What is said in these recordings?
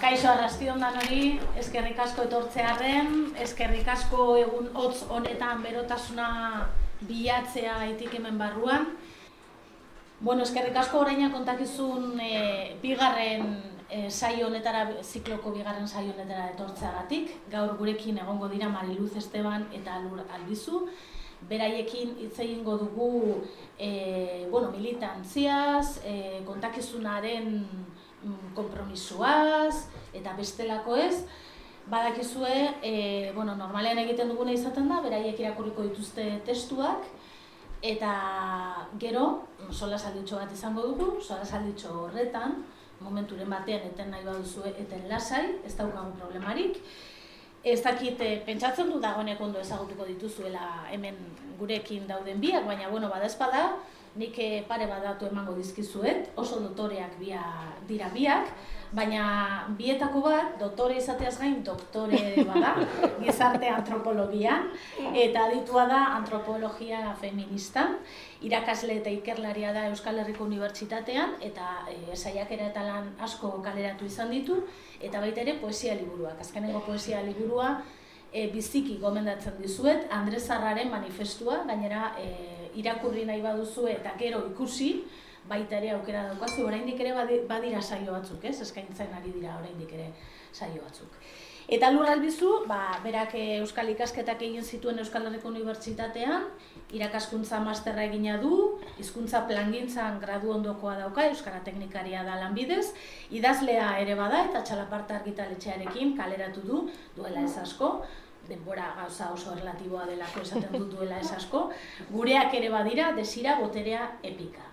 Kaixo arrastion dan hori, eskerrik asko etortzearen, eskerrik asko egun hotz honetan berotasuna bilatzea itik hemen barruan. Bueno, eskerrik asko oraina kontakizun e, bigarren e, saio honetara, zikloko bigarren saio honetara etortzeagatik. Gaur gurekin egongo dira Mariluz Esteban eta Lur Albizu. Beraiekin hitz egingo dugu e, bueno, militantziaz, e, kontakizunaren Mm, kompromisoaz eta bestelako ez, badakizue, e, bueno, normalean egiten duguna izaten da, beraiek irakurriko dituzte testuak, eta gero, sola salditxo bat izango dugu, sola salditxo horretan, momenturen batean eten nahi baduzue eten lasai, ez daukagun problemarik. Ez dakit, e, pentsatzen du dagoenek ondo ezagutuko dituzuela hemen gurekin dauden biak, baina bueno, bada espada, nik eh, pare bat datu emango dizkizuet, oso dotoreak bia, dira biak, baina bietako bat, dotore izateaz gain, doktore bada, gizarte antropologian, eta aditua da antropologia feminista, irakasle eta ikerlaria da Euskal Herriko Unibertsitatean, eta e, saiakera eta lan asko kaleratu izan ditu, eta baita ere poesia liburuak, azkenengo poesia liburua, e, biziki gomendatzen dizuet, Andres Zarraren manifestua, gainera e, irakurri nahi baduzu eta gero ikusi, baita ere aukera daukazu, oraindik ere badira saio batzuk, ez? Eskaintzen ari dira oraindik ere saio batzuk. Eta lur albizu, ba, berak Euskal ikasketak egin zituen Euskal Herriko Unibertsitatean, irakaskuntza masterra egina du, hizkuntza plangintzan gradu ondokoa dauka, Euskara Teknikaria da lanbidez, idazlea ere bada eta txalaparta argitaletxearekin kaleratu du, duela ez asko, denbora gauza oso relatiboa delako esaten dut duela ez asko, gureak ere badira, desira, boterea, epika.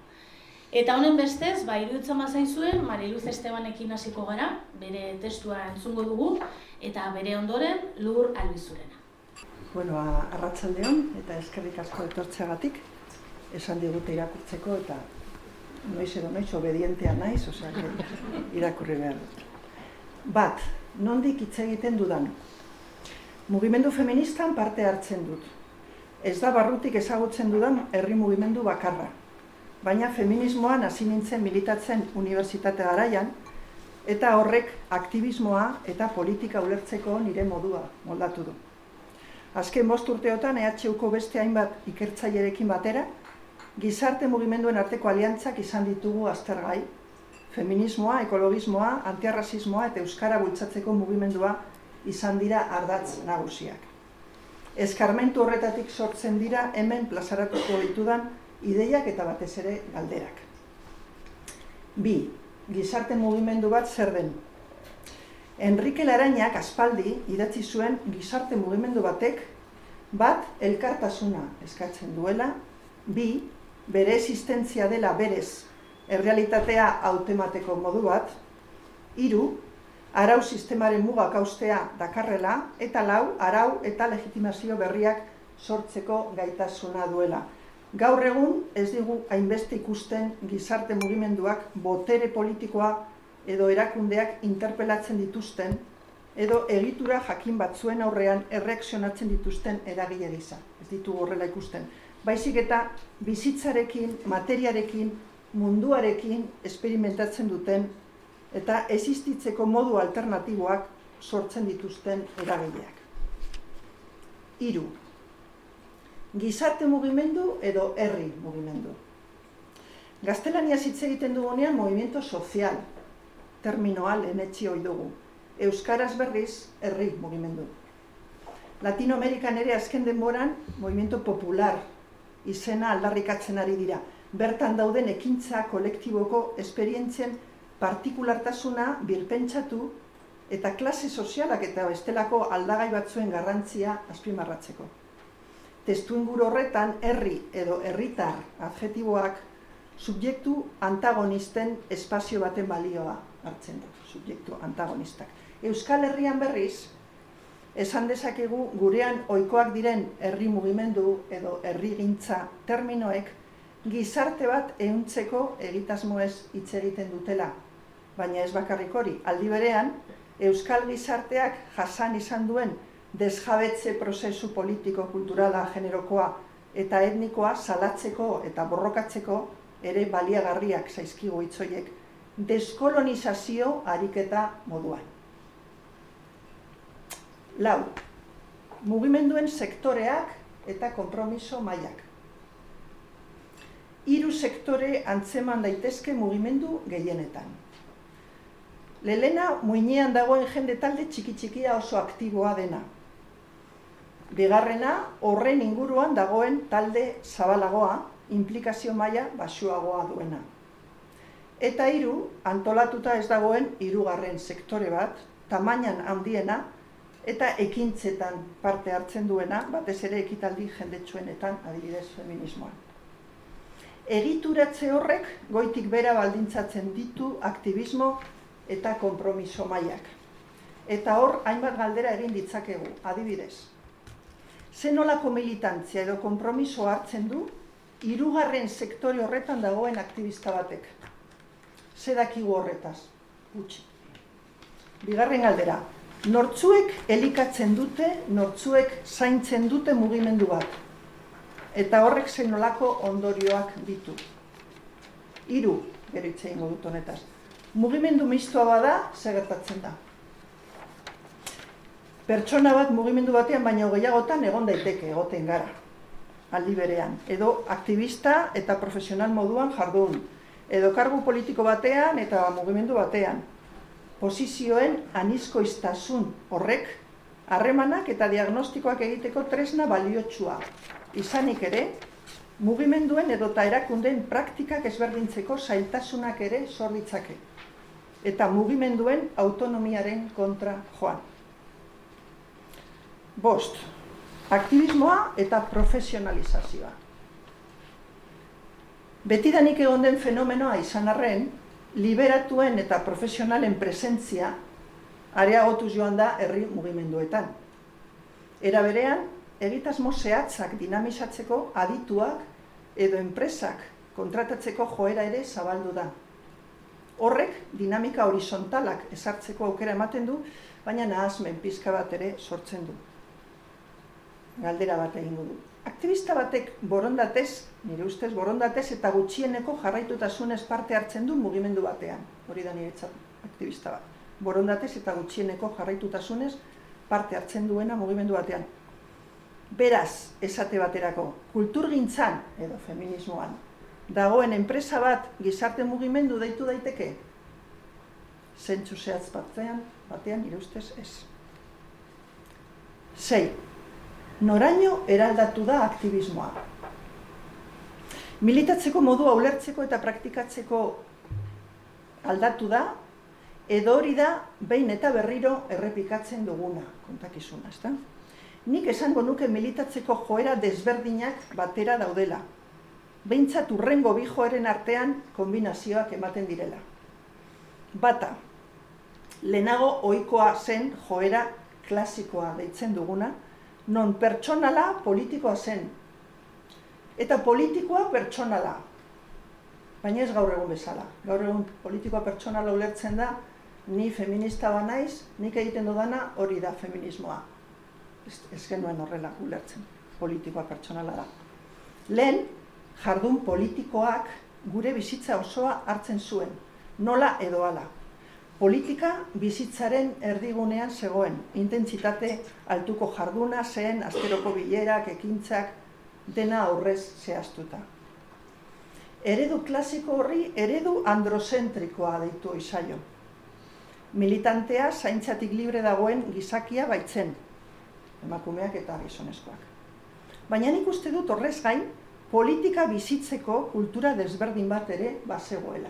Eta honen bestez, ba, iruditzen mazaizuen, Mariluz Estebanekin hasiko gara, bere testua entzungo dugu, eta bere ondoren, lur albizurena. Bueno, arratsaldeon eta eskerrik asko etortzeagatik, esan digute irakurtzeko, eta noiz edo noiz obedientea naiz, osea, irakurri behar dut. Bat, nondik hitz egiten dudan, Mugimendu feministan parte hartzen dut. Ez da barrutik ezagutzen dudan herri mugimendu bakarra. Baina feminismoan hasi nintzen militatzen unibertsitate garaian eta horrek aktivismoa eta politika ulertzeko nire modua moldatu du. Azken bost urteotan EHUko beste hainbat ikertzailerekin batera, gizarte mugimenduen arteko aliantzak izan ditugu aztergai, feminismoa, ekologismoa, antiarrazismoa eta euskara bultzatzeko mugimendua izan dira ardatz nagusiak. Eskarmentu horretatik sortzen dira hemen plazaratuko ditudan ideiak eta batez ere galderak. Bi, gizarte mugimendu bat zer den. Enrique Larainak aspaldi idatzi zuen gizarte mugimendu batek bat elkartasuna eskatzen duela, bi, bere existentzia dela berez errealitatea autemateko modu bat, hiru, arau sistemaren mugak austea dakarrela, eta lau, arau eta legitimazio berriak sortzeko gaitasuna duela. Gaur egun ez digu hainbeste ikusten gizarte mugimenduak botere politikoa edo erakundeak interpelatzen dituzten, edo egitura jakin batzuen aurrean erreakzionatzen dituzten eragile gisa. Ez ditu horrela ikusten. Baizik eta bizitzarekin, materiarekin, munduarekin esperimentatzen duten eta existitzeko modu alternatiboak sortzen dituzten eragileak. Hiru. Gizarte mugimendu edo herri mugimendu. Gaztelania hitz egiten dugunean movimiento sozial, terminoa lehenetxi hoi dugu. Euskaraz berriz, herri mugimendu. Latinoamerikan ere azken denboran, movimiento popular izena aldarrikatzen ari dira. Bertan dauden ekintza kolektiboko esperientzien partikulartasuna birpentsatu eta klase sozialak eta bestelako aldagai batzuen garrantzia azpimarratzeko. Testu inguru horretan herri edo herritar adjetiboak subjektu antagonisten espazio baten balioa hartzen du, subjektu antagonistak. Euskal Herrian berriz, esan dezakegu gurean ohikoak diren herri mugimendu edo herrigintza terminoek gizarte bat ehuntzeko egitasmoez hitz egiten dutela, baina ez bakarrik hori. Aldi berean, Euskal Gizarteak jasan izan duen desjabetze prozesu politiko-kulturala generokoa eta etnikoa salatzeko eta borrokatzeko ere baliagarriak zaizkigu itzoiek deskolonizazio ariketa moduan. Lau, mugimenduen sektoreak eta konpromiso mailak. Hiru sektore antzeman daitezke mugimendu gehienetan. Lelena muinean dagoen jende talde txiki txikia oso aktiboa dena. Bigarrena horren inguruan dagoen talde zabalagoa, implikazio maila basuagoa duena. Eta hiru antolatuta ez dagoen hirugarren sektore bat, tamainan handiena eta ekintzetan parte hartzen duena, batez ere ekitaldi jendetsuenetan adibidez feminismoan. Egituratze horrek goitik bera baldintzatzen ditu aktivismo eta konpromiso mailak. Eta hor hainbat galdera egin ditzakegu, adibidez. Zenolako militantzia edo konpromiso hartzen du hirugarren sektore horretan dagoen aktivista batek. Ze dakigu horretaz? Gutxi. Bigarren galdera, nortzuek elikatzen dute, nortzuek zaintzen dute mugimendu bat. Eta horrek zenolako ondorioak ditu. Hiru, gero itzein dut honetaz. Mugimendu mistoa bada, segertatzen da. Pertsona bat mugimendu batean baino gehiagotan egon daiteke egoten gara. Aldi berean. Edo aktivista eta profesional moduan jardun. Edo kargu politiko batean eta mugimendu batean posizioen anizkoiztasun horrek, harremanak eta diagnostikoak egiteko tresna baliotsua. Izanik ere, mugimenduen edota erakundeen praktikak ezberdintzeko zailtasunak ere zorditzake. Eta mugimenduen autonomiaren kontra joan. Bost, aktivismoa eta profesionalizazioa. Betidanik egon den fenomenoa izan arren, liberatuen eta profesionalen presentzia areagotuz joan da herri mugimenduetan. Era berean, egitasmo zehatzak dinamizatzeko adituak edo enpresak kontratatzeko joera ere zabaldu da. Horrek dinamika horizontalak ezartzeko aukera ematen du, baina nahazmen pizka bat ere sortzen du. Galdera bat egingo du aktivista batek borondatez, nire ustez borondatez eta gutxieneko jarraitutasunez parte hartzen du mugimendu batean. Hori da nire aktivista bat. Borondatez eta gutxieneko jarraitutasunez parte hartzen duena mugimendu batean. Beraz, esate baterako, kulturgintzan edo feminismoan, dagoen enpresa bat gizarte mugimendu deitu daiteke? Zentsu zehatz batzean, batean, nire ustez, ez. Sei, noraino eraldatu da aktivismoa. Militatzeko modua ulertzeko eta praktikatzeko aldatu da, edo hori da behin eta berriro errepikatzen duguna, kontakizuna, ezta? Nik esango nuke militatzeko joera desberdinak batera daudela. Behintzat urrengo bi joeren artean kombinazioak ematen direla. Bata, lehenago ohikoa zen joera klasikoa deitzen duguna, non pertsonala politikoa zen. Eta politikoa pertsonala. Baina ez gaur egun bezala. Gaur egun politikoa pertsonala ulertzen da, ni feminista ba naiz, nik egiten dudana hori da feminismoa. Ez, ez genuen horrela ulertzen. Politikoa pertsonala da. Lehen, jardun politikoak gure bizitza osoa hartzen zuen. Nola edo ala politika bizitzaren erdigunean zegoen. Intentsitate altuko jarduna zen, asteroko bilerak, ekintzak, dena aurrez zehaztuta. Eredu klasiko horri, eredu androzentrikoa deitu izaio. Militantea zaintzatik libre dagoen gizakia baitzen, emakumeak eta gizonezkoak. Baina nik uste dut horrez gain, politika bizitzeko kultura desberdin bat ere bazegoela.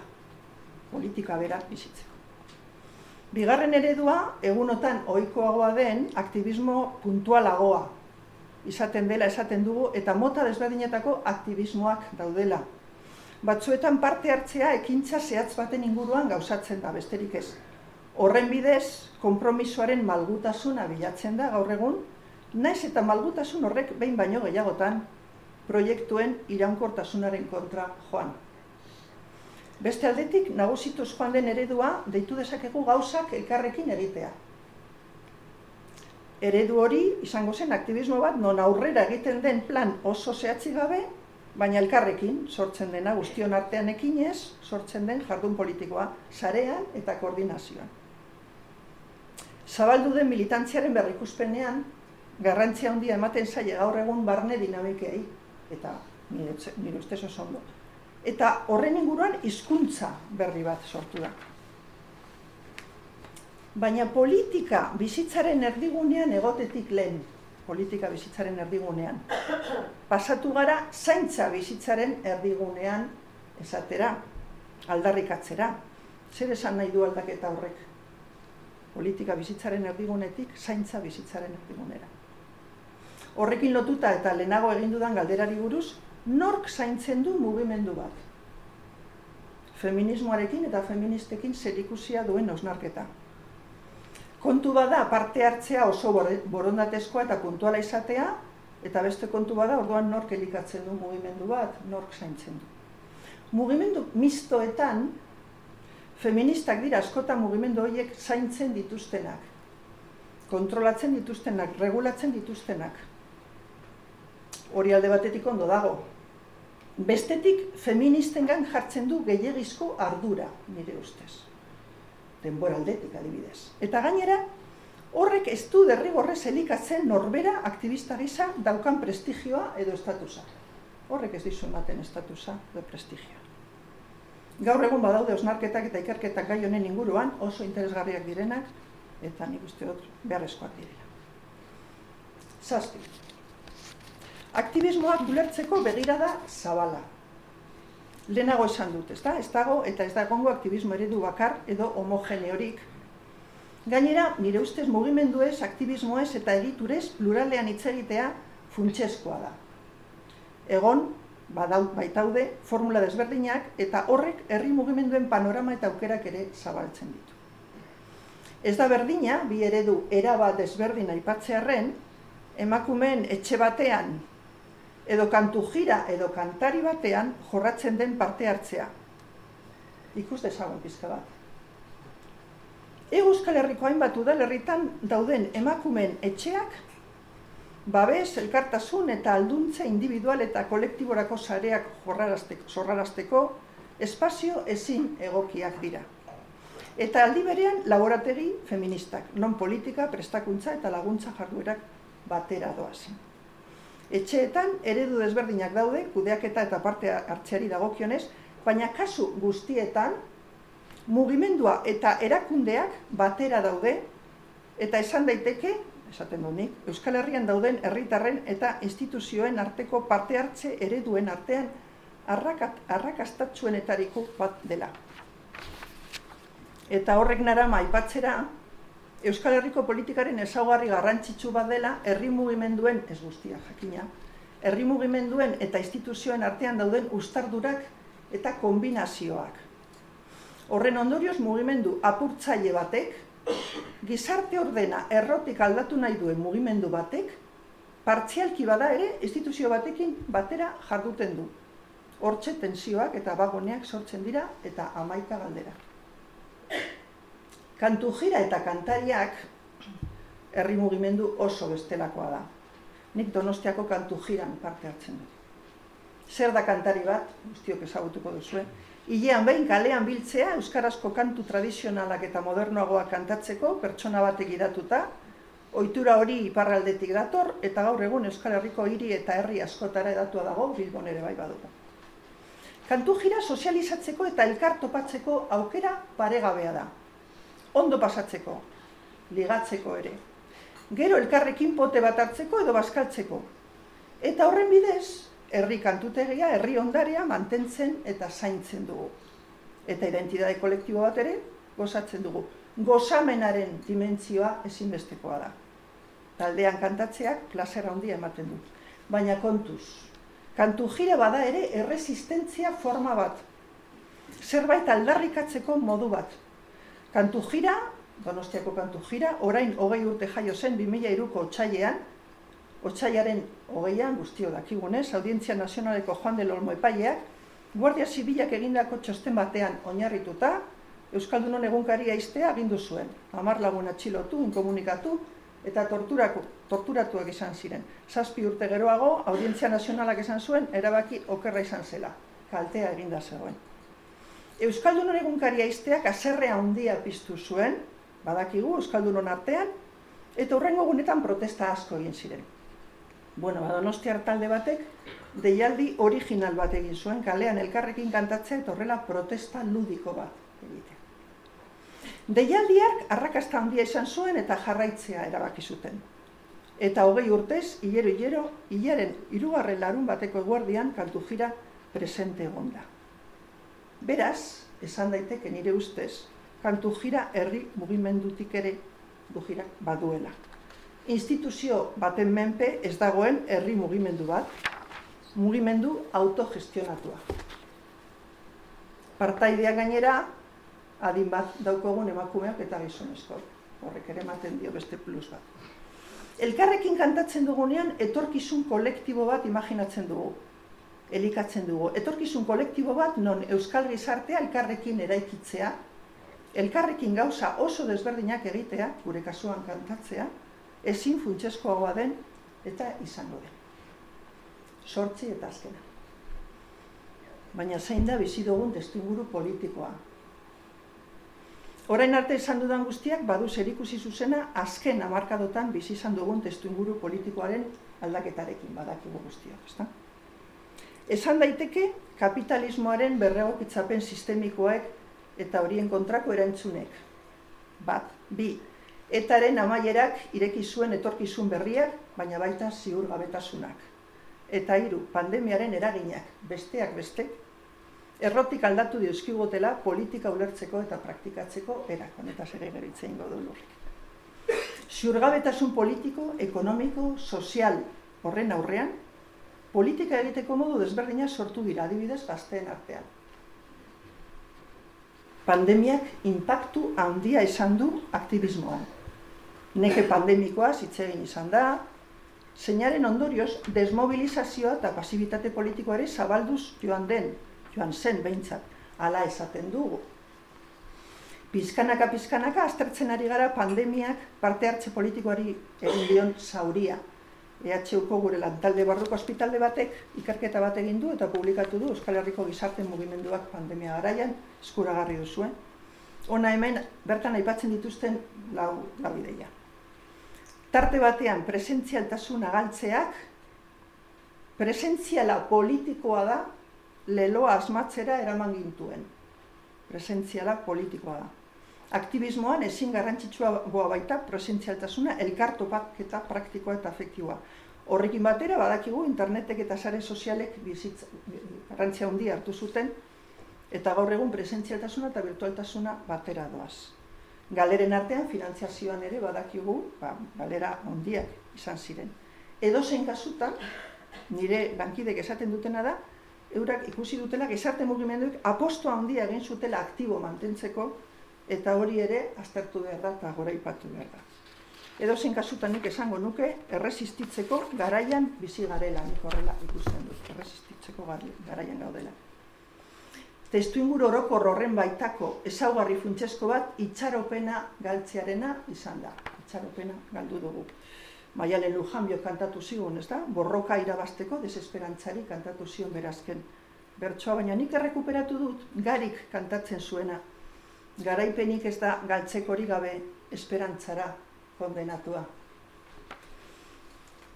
Politika bera bizitzeko. Bigarren eredua, egunotan ohikoagoa den, aktivismo puntualagoa. Izaten dela, esaten dugu, eta mota desberdinetako aktivismoak daudela. Batzuetan parte hartzea ekintza zehatz baten inguruan gauzatzen da, besterik ez. Horren bidez, konpromisoaren malgutasuna bilatzen da gaur egun, naiz eta malgutasun horrek behin baino gehiagotan proiektuen iraunkortasunaren kontra joan. Beste aldetik, nagusituz joan den eredua, deitu dezakegu gauzak elkarrekin egitea. Eredu hori, izango zen, aktivismo bat, non aurrera egiten den plan oso zehatzi gabe, baina elkarrekin sortzen dena guztion artean ekinez, sortzen den jardun politikoa, sarean eta koordinazioan. Zabaldu den militantziaren berrikuspenean, garrantzia handia ematen zaila gaur egun barne dinamikei, eta nire ustez oso ondo. Eta horren inguruan hizkuntza berri bat sortu da. Baina politika bizitzaren erdigunean egotetik lehen, politika bizitzaren erdigunean, pasatu gara zaintza bizitzaren erdigunean esatera, aldarrikatzera. Zer esan nahi du aldaketa horrek? Politika bizitzaren erdigunetik zaintza bizitzaren erdigunera. Horrekin lotuta eta lehenago egin dudan galderari buruz, nork zaintzen du mugimendu bat? Feminismoarekin eta feministekin zerikusia duen osnarketa. Kontu bada parte hartzea oso borondatezkoa eta puntuala izatea, eta beste kontu bada orduan nork elikatzen du mugimendu bat, nork zaintzen du. Mugimendu mistoetan, feministak dira askota mugimendu horiek zaintzen dituztenak, kontrolatzen dituztenak, regulatzen dituztenak. Hori alde batetik ondo dago, Bestetik, feministengan jartzen du gehiagizko ardura, nire ustez. Denbora aldetik adibidez. Eta gainera, horrek ez du derrigorrez elikatzen norbera aktivista gisa daukan prestigioa edo estatusa. Horrek ez dizu ematen estatusa edo prestigioa. Gaur egun badaude osnarketak eta ikerketak gai honen inguruan oso interesgarriak direnak eta nik uste dut beharrezkoak direla. Zazpi, aktivismoak gulertzeko begirada zabala. Lehenago esan dut, ez da? Ez dago eta ez dagongo aktivismo eredu bakar edo homogeneorik. Gainera, nire ustez mugimenduez, aktivismoez eta egiturez pluralean hitz egitea funtsezkoa da. Egon, badau, baitaude, formula desberdinak eta horrek herri mugimenduen panorama eta aukerak ere zabaltzen ditu. Ez da berdina, bi eredu eraba desberdin aipatzearren, emakumeen etxe batean edo kantu jira edo kantari batean jorratzen den parte hartzea. Ikus dezagun pizka bat. Ego Euskal Herriko hainbat udalerritan dauden emakumeen etxeak babes, elkartasun eta alduntza individual eta kolektiborako sareak zorrarazteko espazio ezin egokiak dira. Eta aldi berean laborategi feministak, non politika, prestakuntza eta laguntza jarduerak batera doazen. Etxeetan eredu desberdinak daude, kudeaketa eta parte hartzeari dagokionez, baina kasu guztietan mugimendua eta erakundeak batera daude eta esan daiteke, esaten du nik, Euskal Herrian dauden herritarren eta instituzioen arteko parte hartze ereduen artean arrakat, arrakastatzuenetariko bat dela. Eta horrek nara maipatzera, Euskal Herriko politikaren ezaugarri garrantzitsu bat dela herri mugimenduen ez guztia jakina. Herri mugimenduen eta instituzioen artean dauden ustardurak eta kombinazioak. Horren ondorioz mugimendu apurtzaile batek gizarte ordena errotik aldatu nahi duen mugimendu batek partzialki bada ere instituzio batekin batera jarduten du. Hortxe tensioak eta bagoneak sortzen dira eta amaika galdera. Kantu jira eta kantariak herri mugimendu oso bestelakoa da. Nik donostiako kantu jiran parte hartzen dut. Zer da kantari bat, guztiok ezagutuko duzue, Ilean behin kalean biltzea Euskarazko kantu tradizionalak eta modernoagoak kantatzeko pertsona batek idatuta, ohitura hori iparraldetik dator eta gaur egun Euskal Herriko hiri eta herri askotara edatua dago Bilbon ere bai baduta. Kantu jira sozializatzeko eta elkar topatzeko aukera paregabea da ondo pasatzeko, ligatzeko ere. Gero elkarrekin pote bat hartzeko edo bazkaltzeko. Eta horren bidez, herri kantutegia, herri ondarea mantentzen eta zaintzen dugu. Eta identitate kolektibo bat ere, gozatzen dugu. Gozamenaren dimentzioa ezinbestekoa da. Taldean kantatzeak plazera handia ematen du. Baina kontuz, kantu jire bada ere erresistentzia forma bat. Zerbait aldarrikatzeko modu bat, Kantu jira, donostiako kantu jira, orain hogei urte jaio zen 2002ko otxailean, otxaiaren hogeian, guztio dakigunez, Audientzia Nazionaleko Juan del Olmo epaileak, Guardia Zibilak egindako txosten batean oinarrituta, Euskaldunon egunkaria iztea agindu zuen. Amar lagun atxilotu, inkomunikatu, eta torturako, torturatuak izan ziren. Zazpi urte geroago, Audientzia Nazionalak izan zuen, erabaki okerra izan zela. Kaltea eginda zegoen. Euskaldun egunkaria izteak aserrea handia piztu zuen, badakigu Euskaldunon artean, eta horrengo gunetan protesta asko egin ziren. Bueno, badonostiar talde batek, deialdi original bat egin zuen, kalean elkarrekin kantatzea eta horrela protesta ludiko bat egitea. Deialdiak arrakasta handia izan zuen eta jarraitzea erabaki zuten. Eta hogei urtez, hilero hilero, hilaren irugarren larun bateko eguardian kantu jira presente egonda. Beraz, esan daiteke nire ustez, kantu jira herri mugimendutik ere du jira baduela. Instituzio baten menpe ez dagoen herri mugimendu bat, mugimendu autogestionatua. Partaidea gainera, adin bat daukogun emakumeak eta gizonezko. Horrek ere ematen dio beste plus bat. Elkarrekin kantatzen dugunean, etorkizun kolektibo bat imaginatzen dugu. Elikatzen dugu. Etorkizun kolektibo bat non Euskal Gizartea elkarrekin eraikitzea, elkarrekin gauza oso desberdinak egitea, gure kasuan kantatzea, ezin funtseskoagoa den eta izango den. Sortzi eta azkena. Baina zein da bizi dugun testuinguru politikoa, Orain arte esan dudan guztiak badu zerikusi zuzena azken amarkadotan bizi izan dugun testuinguru politikoaren aldaketarekin badakigu guztiak, ezta? Esan daiteke kapitalismoaren berregokitzapen sistemikoek eta horien kontrako erantzunek. Bat, bi, etaren amaierak ireki zuen etorkizun berriak, baina baita ziurgabetasunak. Eta hiru, pandemiaren eraginak, besteak bestek, errotik aldatu dizkigutela politika ulertzeko eta praktikatzeko erak, eta ere geritzein godu lurrik. Ziurgabetasun politiko, ekonomiko, sozial horren aurrean, politika egiteko modu desberdina sortu dira adibidez gazteen artean. Pandemiak impactu handia izan du aktivismoan. Neke pandemikoa zitzegin izan da, zeinaren ondorioz desmobilizazioa eta pasibitate politikoare zabalduz joan den joan zen behintzat, ala esaten dugu. Pizkanaka, pizkanaka, aztertzen ari gara pandemiak parte hartze politikoari egin dion zauria. EHUko gure lantalde barruko ospitalde batek ikerketa bat egin du eta publikatu du Euskal Herriko gizarte mugimenduak pandemia garaian eskuragarri duzuen. Ona hemen bertan aipatzen dituzten lau, lau. Tarte batean presentzialtasuna galtzeak, presentziala politikoa da leloa asmatzera eraman gintuen. Presentziala politikoa da. Aktivismoan ezin garrantzitsua boa baita presentzialtasuna elkartopak eta praktikoa eta afektiboa. Horrekin batera badakigu internetek eta sare sozialek bizitza, garrantzia handia hartu zuten eta gaur egun presentzialtasuna eta virtualtasuna batera doaz. Galeren artean finantziazioan ere badakigu, ba, galera handiak izan ziren. Edo zein kasutan, nire lankidek esaten dutena da, eurak ikusi dutela gizarte mugimenduek aposto handia egin zutela aktibo mantentzeko eta hori ere aztertu behar da eta gora ipatu behar da. Edo zen kasutan nik esango nuke erresistitzeko garaian bizi garela, nik horrela ikusten dut, erresistitzeko garaian gaudela. Testu inguru oroko horren baitako ezaugarri funtsesko bat itxaropena galtzearena izan da. Itxaropena galdu dugu. Maialen Lujanbio kantatu zigun, ez da? Borroka irabasteko desesperantzari kantatu zion berazken. Bertsoa baina nik errekuperatu dut, garik kantatzen zuena. Garaipenik ez da galtzekori gabe esperantzara kondenatua.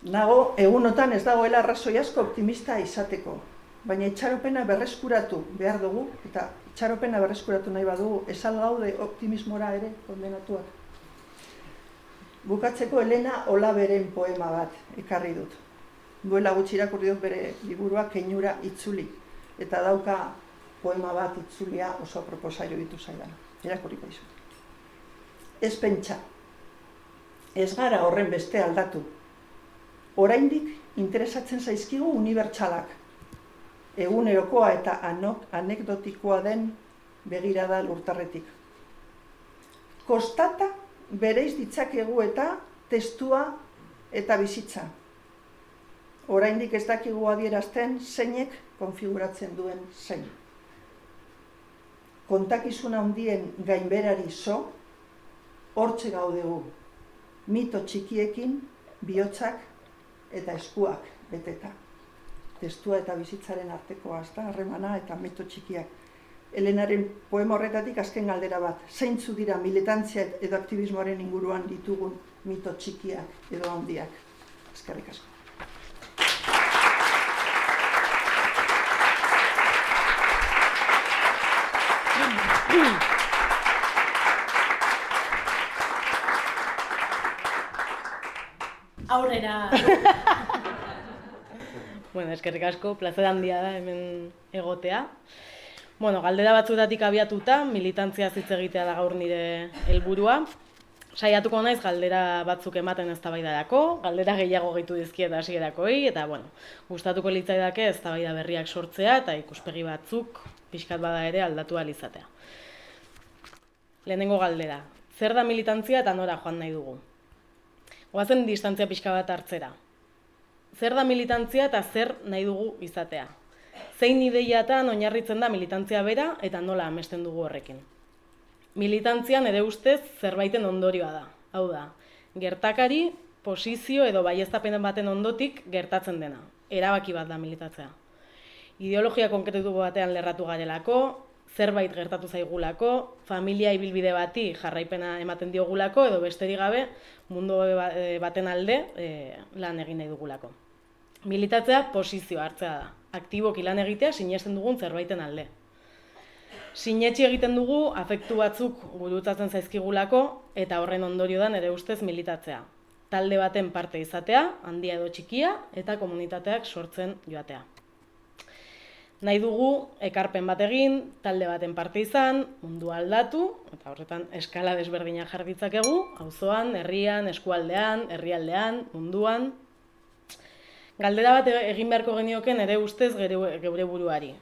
Nago, egunotan ez dagoela arrazoi asko optimista izateko, baina itxaropena berreskuratu behar dugu, eta itxaropena berreskuratu nahi badugu, esal gaude optimismora ere kondenatuak. Bukatzeko Elena Olaberen poema bat ekarri dut. Duela gutxi irakurri dut bere liburua keinura itzuli eta dauka poema bat itzulia oso proposaio ditu zaidan. Irakurriko izu. Ez pentsa. Ez gara horren beste aldatu. Oraindik interesatzen zaizkigu unibertsalak. Egunerokoa eta anok, anekdotikoa den begirada lurtarretik. Kostata bereiz ditzakegu eta testua eta bizitza. Oraindik ez dakigu adierazten zeinek konfiguratzen duen zein. Kontakizuna handien gainberari zo, hortxe gaudegu, mito txikiekin, bihotzak eta eskuak beteta. Testua eta bizitzaren artekoa, ez da, harremana eta mito txikiak. Elenaren poema horretatik azken galdera bat, zeintzu dira militantzia edo aktivismoaren inguruan ditugun mito txikiak edo handiak. Eskerrik asko. Aurrera. bueno, eskerrik asko, plazer handia da hemen egotea. Bueno, galdera batzutatik abiatuta, militantzia hitz egitea da gaur nire helburua. Saiatuko naiz galdera batzuk ematen eztabaidarako, galdera gehiago gehitu dizkiet hasierakoi eta bueno, gustatuko litzaidake eztabaida berriak sortzea eta ikuspegi batzuk pixkat bada ere aldatu izatea. Lehenengo galdera, zer da militantzia eta nora joan nahi dugu? Goazen distantzia pixka bat hartzera. Zer da militantzia eta zer nahi dugu izatea? Zein ideiatan oinarritzen da militantzia bera eta nola amesten dugu horrekin? Militantzia nire ustez zerbaiten ondorioa da. Hau da, gertakari, posizio edo baiestapenen baten ondotik gertatzen dena. Erabaki bat da militatzea. Ideologia konkretu batean lerratu garelako, zerbait gertatu zaigulako, familia ibilbide bati jarraipena ematen diogulako, edo besterik gabe mundu ba, e, baten alde e, lan egin nahi dugulako. Militatzea posizio hartzea da. Aktiboki lan egitea sinesten dugun zerbaiten alde. Sinetxi egiten dugu afektu batzuk gurutzatzen zaizkigulako eta horren ondorio da nere ustez militatzea. Talde baten parte izatea, handia edo txikia, eta komunitateak sortzen joatea nahi dugu ekarpen bat egin, talde baten parte izan, mundu aldatu, eta horretan eskala desberdinak jarditzakegu, auzoan, herrian, eskualdean, herrialdean, munduan. Galdera bat egin beharko genioken ere ustez geure buruari.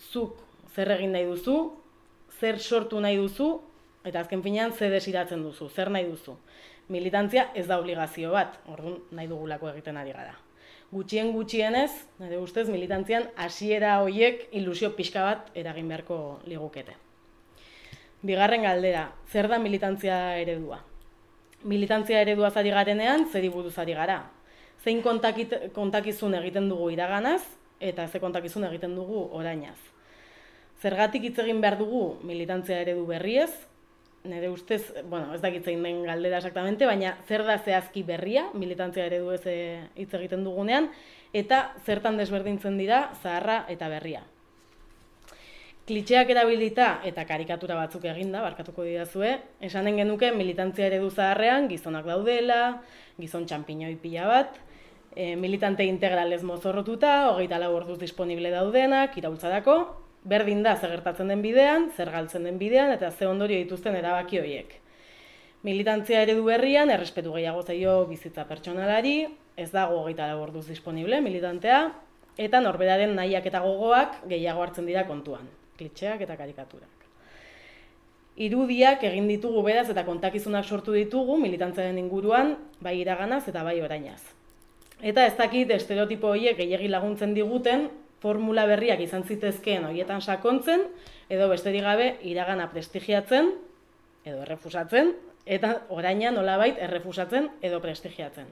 Zuk zer egin nahi duzu, zer sortu nahi duzu, eta azken finean ze desiratzen duzu, zer nahi duzu. Militantzia ez da obligazio bat, orduan nahi dugulako egiten ari gara gutxien gutxienez, nire ustez, militantzian hasiera hoiek ilusio pixka bat eragin beharko ligukete. Bigarren galdera, zer da militantzia eredua? Militantzia eredua zari garenean, zer buruz ari gara? Zein kontakizun egiten dugu iraganaz, eta ze kontakizun egiten dugu orainaz? Zergatik hitz egin behar dugu militantzia eredu berriez, nire ustez, bueno, ez dakit zein den galdera exactamente, baina zer da zehazki berria, militantzia eredu ez eh, hitz egiten dugunean, eta zertan desberdintzen dira zaharra eta berria. Klitxeak erabilita eta karikatura batzuk eginda, barkatuko didazue, esanen genuke militantzia eredu zaharrean gizonak daudela, gizon txampiñoi pila bat, e, militante integralez mozorrotuta, hogeita lau orduz disponible daudenak, iraultzarako, berdin da zer gertatzen den bidean, zer galtzen den bidean eta ze ondorio dituzten erabaki horiek. Militantzia eredu berrian errespetu gehiago zaio bizitza pertsonalari, ez dago hogeita da orduz disponible militantea, eta norberaren nahiak eta gogoak gehiago hartzen dira kontuan, klitxeak eta karikaturak. Irudiak egin ditugu beraz eta kontakizunak sortu ditugu militantziaren inguruan, bai iraganaz eta bai orainaz. Eta ez dakit estereotipo horiek gehiagi laguntzen diguten, formula berriak izan zitezkeen horietan sakontzen, edo besterik gabe iragana prestigiatzen, edo errefusatzen, eta oraina nolabait errefusatzen edo prestigiatzen.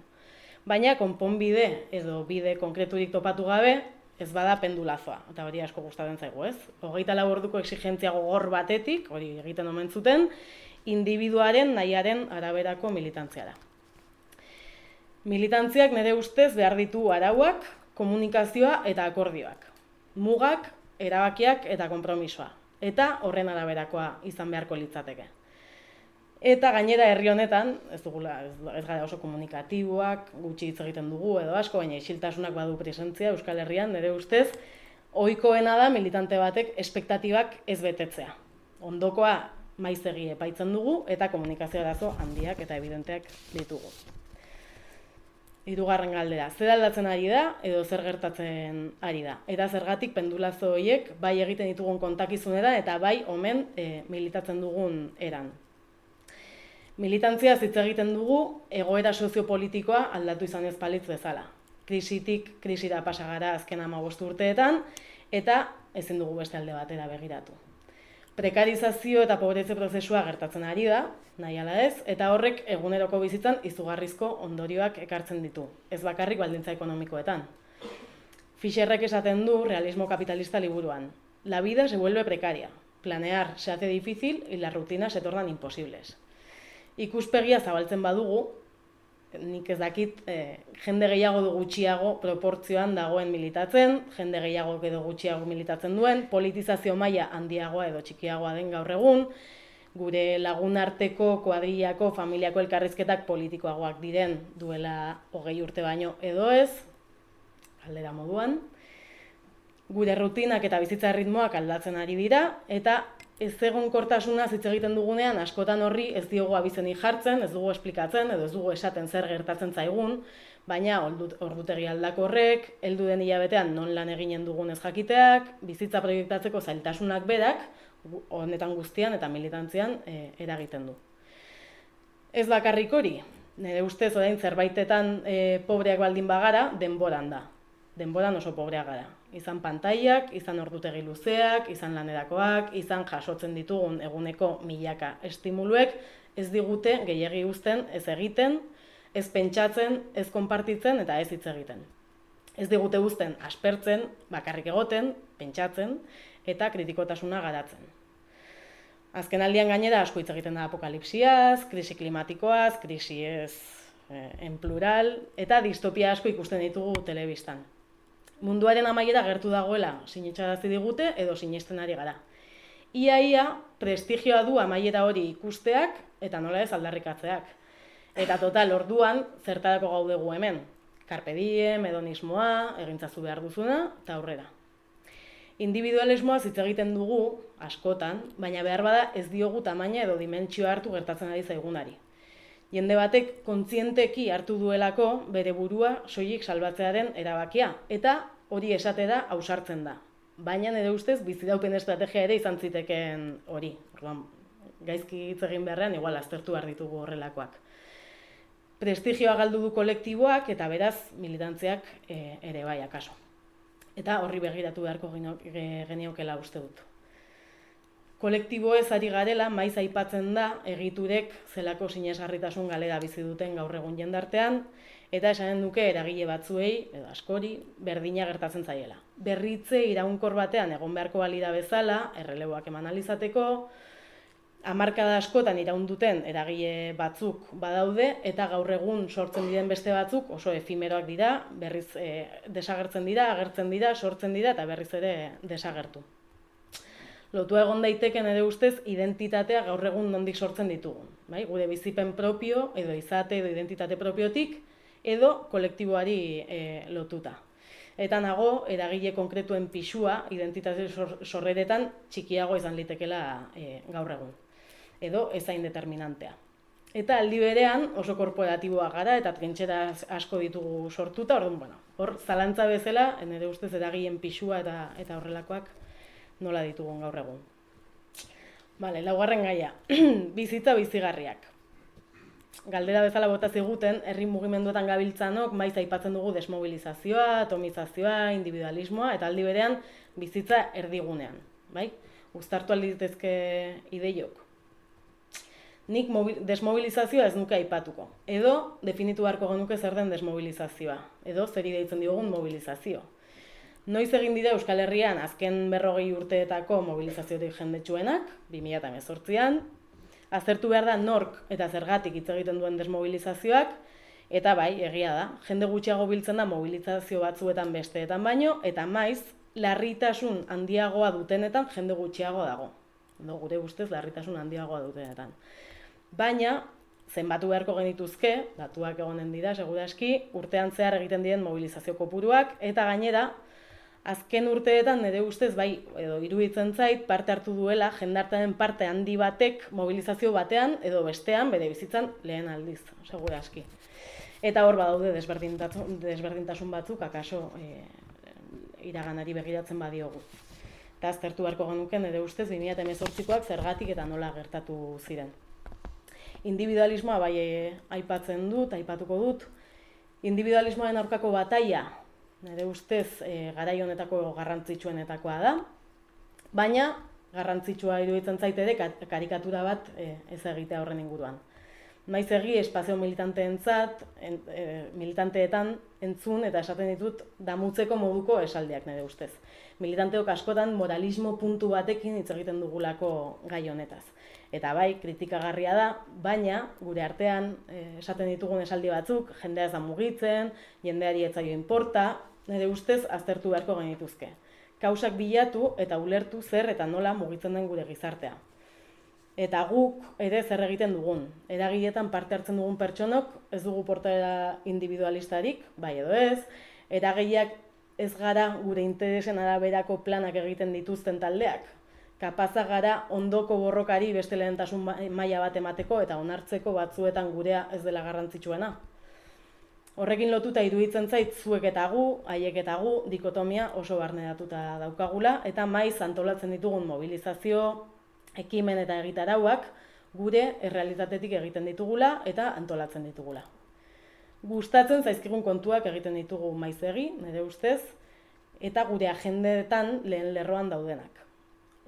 Baina konponbide edo bide konkreturik topatu gabe, ez bada pendulazoa, eta hori asko gustatzen zaigu, ez? Hogeita lau orduko exigentzia gogor batetik, hori egiten omen zuten, individuaren nahiaren araberako militantziara. Militantziak nire ustez behar ditu arauak, komunikazioa eta akordioak. Mugak, erabakiak eta konpromisoa. Eta horren araberakoa izan beharko litzateke. Eta gainera herri honetan, ez dugula, ez, gara oso komunikatiboak, gutxi hitz egiten dugu edo asko, baina isiltasunak badu presentzia Euskal Herrian, nire ustez, ohikoena da militante batek espektatibak ez betetzea. Ondokoa maizegi epaitzen dugu eta komunikazio arazo handiak eta evidenteak ditugu. Hirugarren galdera, zer aldatzen ari da edo zer gertatzen ari da. Eta zergatik pendulazo horiek bai egiten ditugun kontakizunera eta bai omen e, militatzen dugun eran. Militantzia hitz egiten dugu egoera soziopolitikoa aldatu izan ez palitz bezala. Krisitik krisira pasagara azken ama urteetan eta ezin dugu beste alde batera begiratu prekarizazio eta pobretze prozesua gertatzen ari da, nahi ala ez, eta horrek eguneroko bizitzan izugarrizko ondorioak ekartzen ditu, ez bakarrik baldintza ekonomikoetan. Fischerrek esaten du realismo kapitalista liburuan. la vida se vuelve precaria. Planear se hace difícil y las rutinas se tornan imposibles. Ikuspegia zabaltzen badugu, nik ez dakit, e, jende gehiago du gutxiago proportzioan dagoen militatzen, jende gehiago edo gutxiago militatzen duen, politizazio maila handiagoa edo txikiagoa den gaur egun, gure lagun arteko kuadrillako familiako elkarrizketak politikoagoak diren duela hogei urte baino edo ez, aldera moduan, gure rutinak eta bizitza ritmoak aldatzen ari dira, eta ez egon kortasuna hitz egiten dugunean, askotan horri ez diogu abizeni jartzen, ez dugu esplikatzen, edo ez dugu esaten zer gertatzen zaigun, baina ordutegi aldako horrek, heldu den hilabetean non lan eginen dugun ez jakiteak, bizitza proiektatzeko zailtasunak berak, honetan guztian eta militantzian e, eragiten du. Ez bakarrik hori, nire ustez orain zerbaitetan e, pobreak baldin bagara, denboran da. Denboran oso pobreak gara izan pantaiak, izan ordutegi luzeak, izan lanerakoak, izan jasotzen ditugun eguneko milaka estimuluek, ez digute gehiegi uzten ez egiten, ez pentsatzen, ez konpartitzen eta ez hitz egiten. Ez digute uzten aspertzen, bakarrik egoten, pentsatzen eta kritikotasuna garatzen. Azken aldian gainera asko hitz egiten da apokalipsiaz, krisi klimatikoaz, krisi ez eh, en plural, eta distopia asko ikusten ditugu telebistan munduaren amaiera gertu dagoela sinetxarazi digute edo sinesten ari gara. Ia ia prestigioa du amaiera hori ikusteak eta nola ez aldarrikatzeak. Eta total orduan zertarako gaudegu hemen. Carpe diem, hedonismoa, egintzazu behar duzuna eta aurrera. Individualismoa hitz egiten dugu askotan, baina behar bada ez diogu tamaina edo dimentsio hartu gertatzen ari zaigunari. Jende batek kontzienteki hartu duelako bere burua soilik salbatzearen erabakia eta hori esate da ausartzen da. Baina nire ustez bizidaupen estrategia ere izan zitekeen hori. Orduan, gaizki hitz egin beharrean igual aztertu behar ditugu horrelakoak. Prestigioa galdu du kolektiboak eta beraz militantziak e, ere bai akaso. Eta horri begiratu beharko geniokela uste dut kolektibo ez ari garela, maiz aipatzen da, egiturek zelako sinesgarritasun galera bizi duten gaur egun jendartean, eta esanen duke eragile batzuei, edo askori, berdina gertatzen zaiela. Berritze iraunkor batean egon beharko balida bezala, erreleboak eman alizateko, hamarkada askotan iraun duten eragile batzuk badaude, eta gaur egun sortzen diren beste batzuk oso efimeroak dira, berriz e, desagertzen dira, agertzen dira, sortzen dira, eta berriz ere desagertu lotu egon daiteken ere ustez identitatea gaur egun nondik sortzen ditugun. Bai? Gure bizipen propio, edo izate, edo identitate propiotik, edo kolektiboari e, lotuta. Eta nago, eragile konkretuen pixua, identitate sorreretan, txikiago izan litekela e, gaur egun. Edo ezain determinantea. Eta aldi berean oso korporatiboa gara eta trintxera asko ditugu sortuta, orduan, bueno, hor zalantza bezala, nire ustez eragileen pixua eta, eta horrelakoak nola ditugun gaur egun. Bale, laugarren gaia, bizitza bizigarriak. Galdera bezala bota ziguten, herri mugimenduetan gabiltzanok, maiz aipatzen dugu desmobilizazioa, atomizazioa, individualismoa, eta aldi berean bizitza erdigunean. Bai? Uztartu alditezke ideiok. Nik desmobilizazioa ez nuke aipatuko. Edo, definitu beharko genuke zer den desmobilizazioa. Edo, zer ideitzen diogun mobilizazio. Noiz egin dira Euskal Herrian azken berrogei urteetako mobilizaziotik jendetsuenak, 2018an, azertu behar da nork eta zergatik hitz egiten duen desmobilizazioak, eta bai, egia da, jende gutxiago biltzen da mobilizazio batzuetan besteetan baino, eta maiz, larritasun handiagoa dutenetan jende gutxiago dago. No, gure guztez, larritasun handiagoa dutenetan. Baina, zenbatu beharko genituzke, datuak egonen dira, seguraski, urtean zehar egiten diren mobilizazio kopuruak, eta gainera, azken urteetan nire ustez bai edo iruditzen zait parte hartu duela jendartearen parte handi batek mobilizazio batean edo bestean bere bizitzan lehen aldiz, aski. Eta hor badaude desberdintasun, desberdintasun batzuk akaso e, iraganari begiratzen badiogu. Eta aztertu beharko genuken nire ustez 2018koak zergatik eta nola gertatu ziren. Individualismoa bai e, aipatzen dut, aipatuko dut. Individualismoaren aurkako bataia nire ustez e, garai honetako garrantzitsuenetakoa da, baina garrantzitsua iruditzen zaite ere karikatura bat e, ez egitea horren inguruan. Naiz egi espazio militanteentzat, en, e, militanteetan entzun eta esaten ditut damutzeko moduko esaldiak nire ustez. Militanteok askotan moralismo puntu batekin hitz egiten dugulako gai honetaz. Eta bai, kritikagarria da, baina gure artean e, esaten ditugun esaldi batzuk, jendea ez da mugitzen, jendeari etzaio inporta, nire ustez aztertu beharko genituzke. Kausak bilatu eta ulertu zer eta nola mugitzen den gure gizartea eta guk ere zer egiten dugun. Eragiletan parte hartzen dugun pertsonok ez dugu portaera individualistarik, bai edo ez, eragileak ez gara gure interesen araberako planak egiten dituzten taldeak. Kapaza gara ondoko borrokari beste lehentasun maila bat emateko eta onartzeko batzuetan gurea ez dela garrantzitsuena. Horrekin lotuta iruditzen zait zuek eta gu, haiek eta gu, dikotomia oso barneratuta daukagula, eta maiz antolatzen ditugun mobilizazio, ekimen eta egitarauak gure errealitatetik egiten ditugula eta antolatzen ditugula. Gustatzen zaizkigun kontuak egiten ditugu maizegi, nire ustez, eta gure agendeetan lehen lerroan daudenak.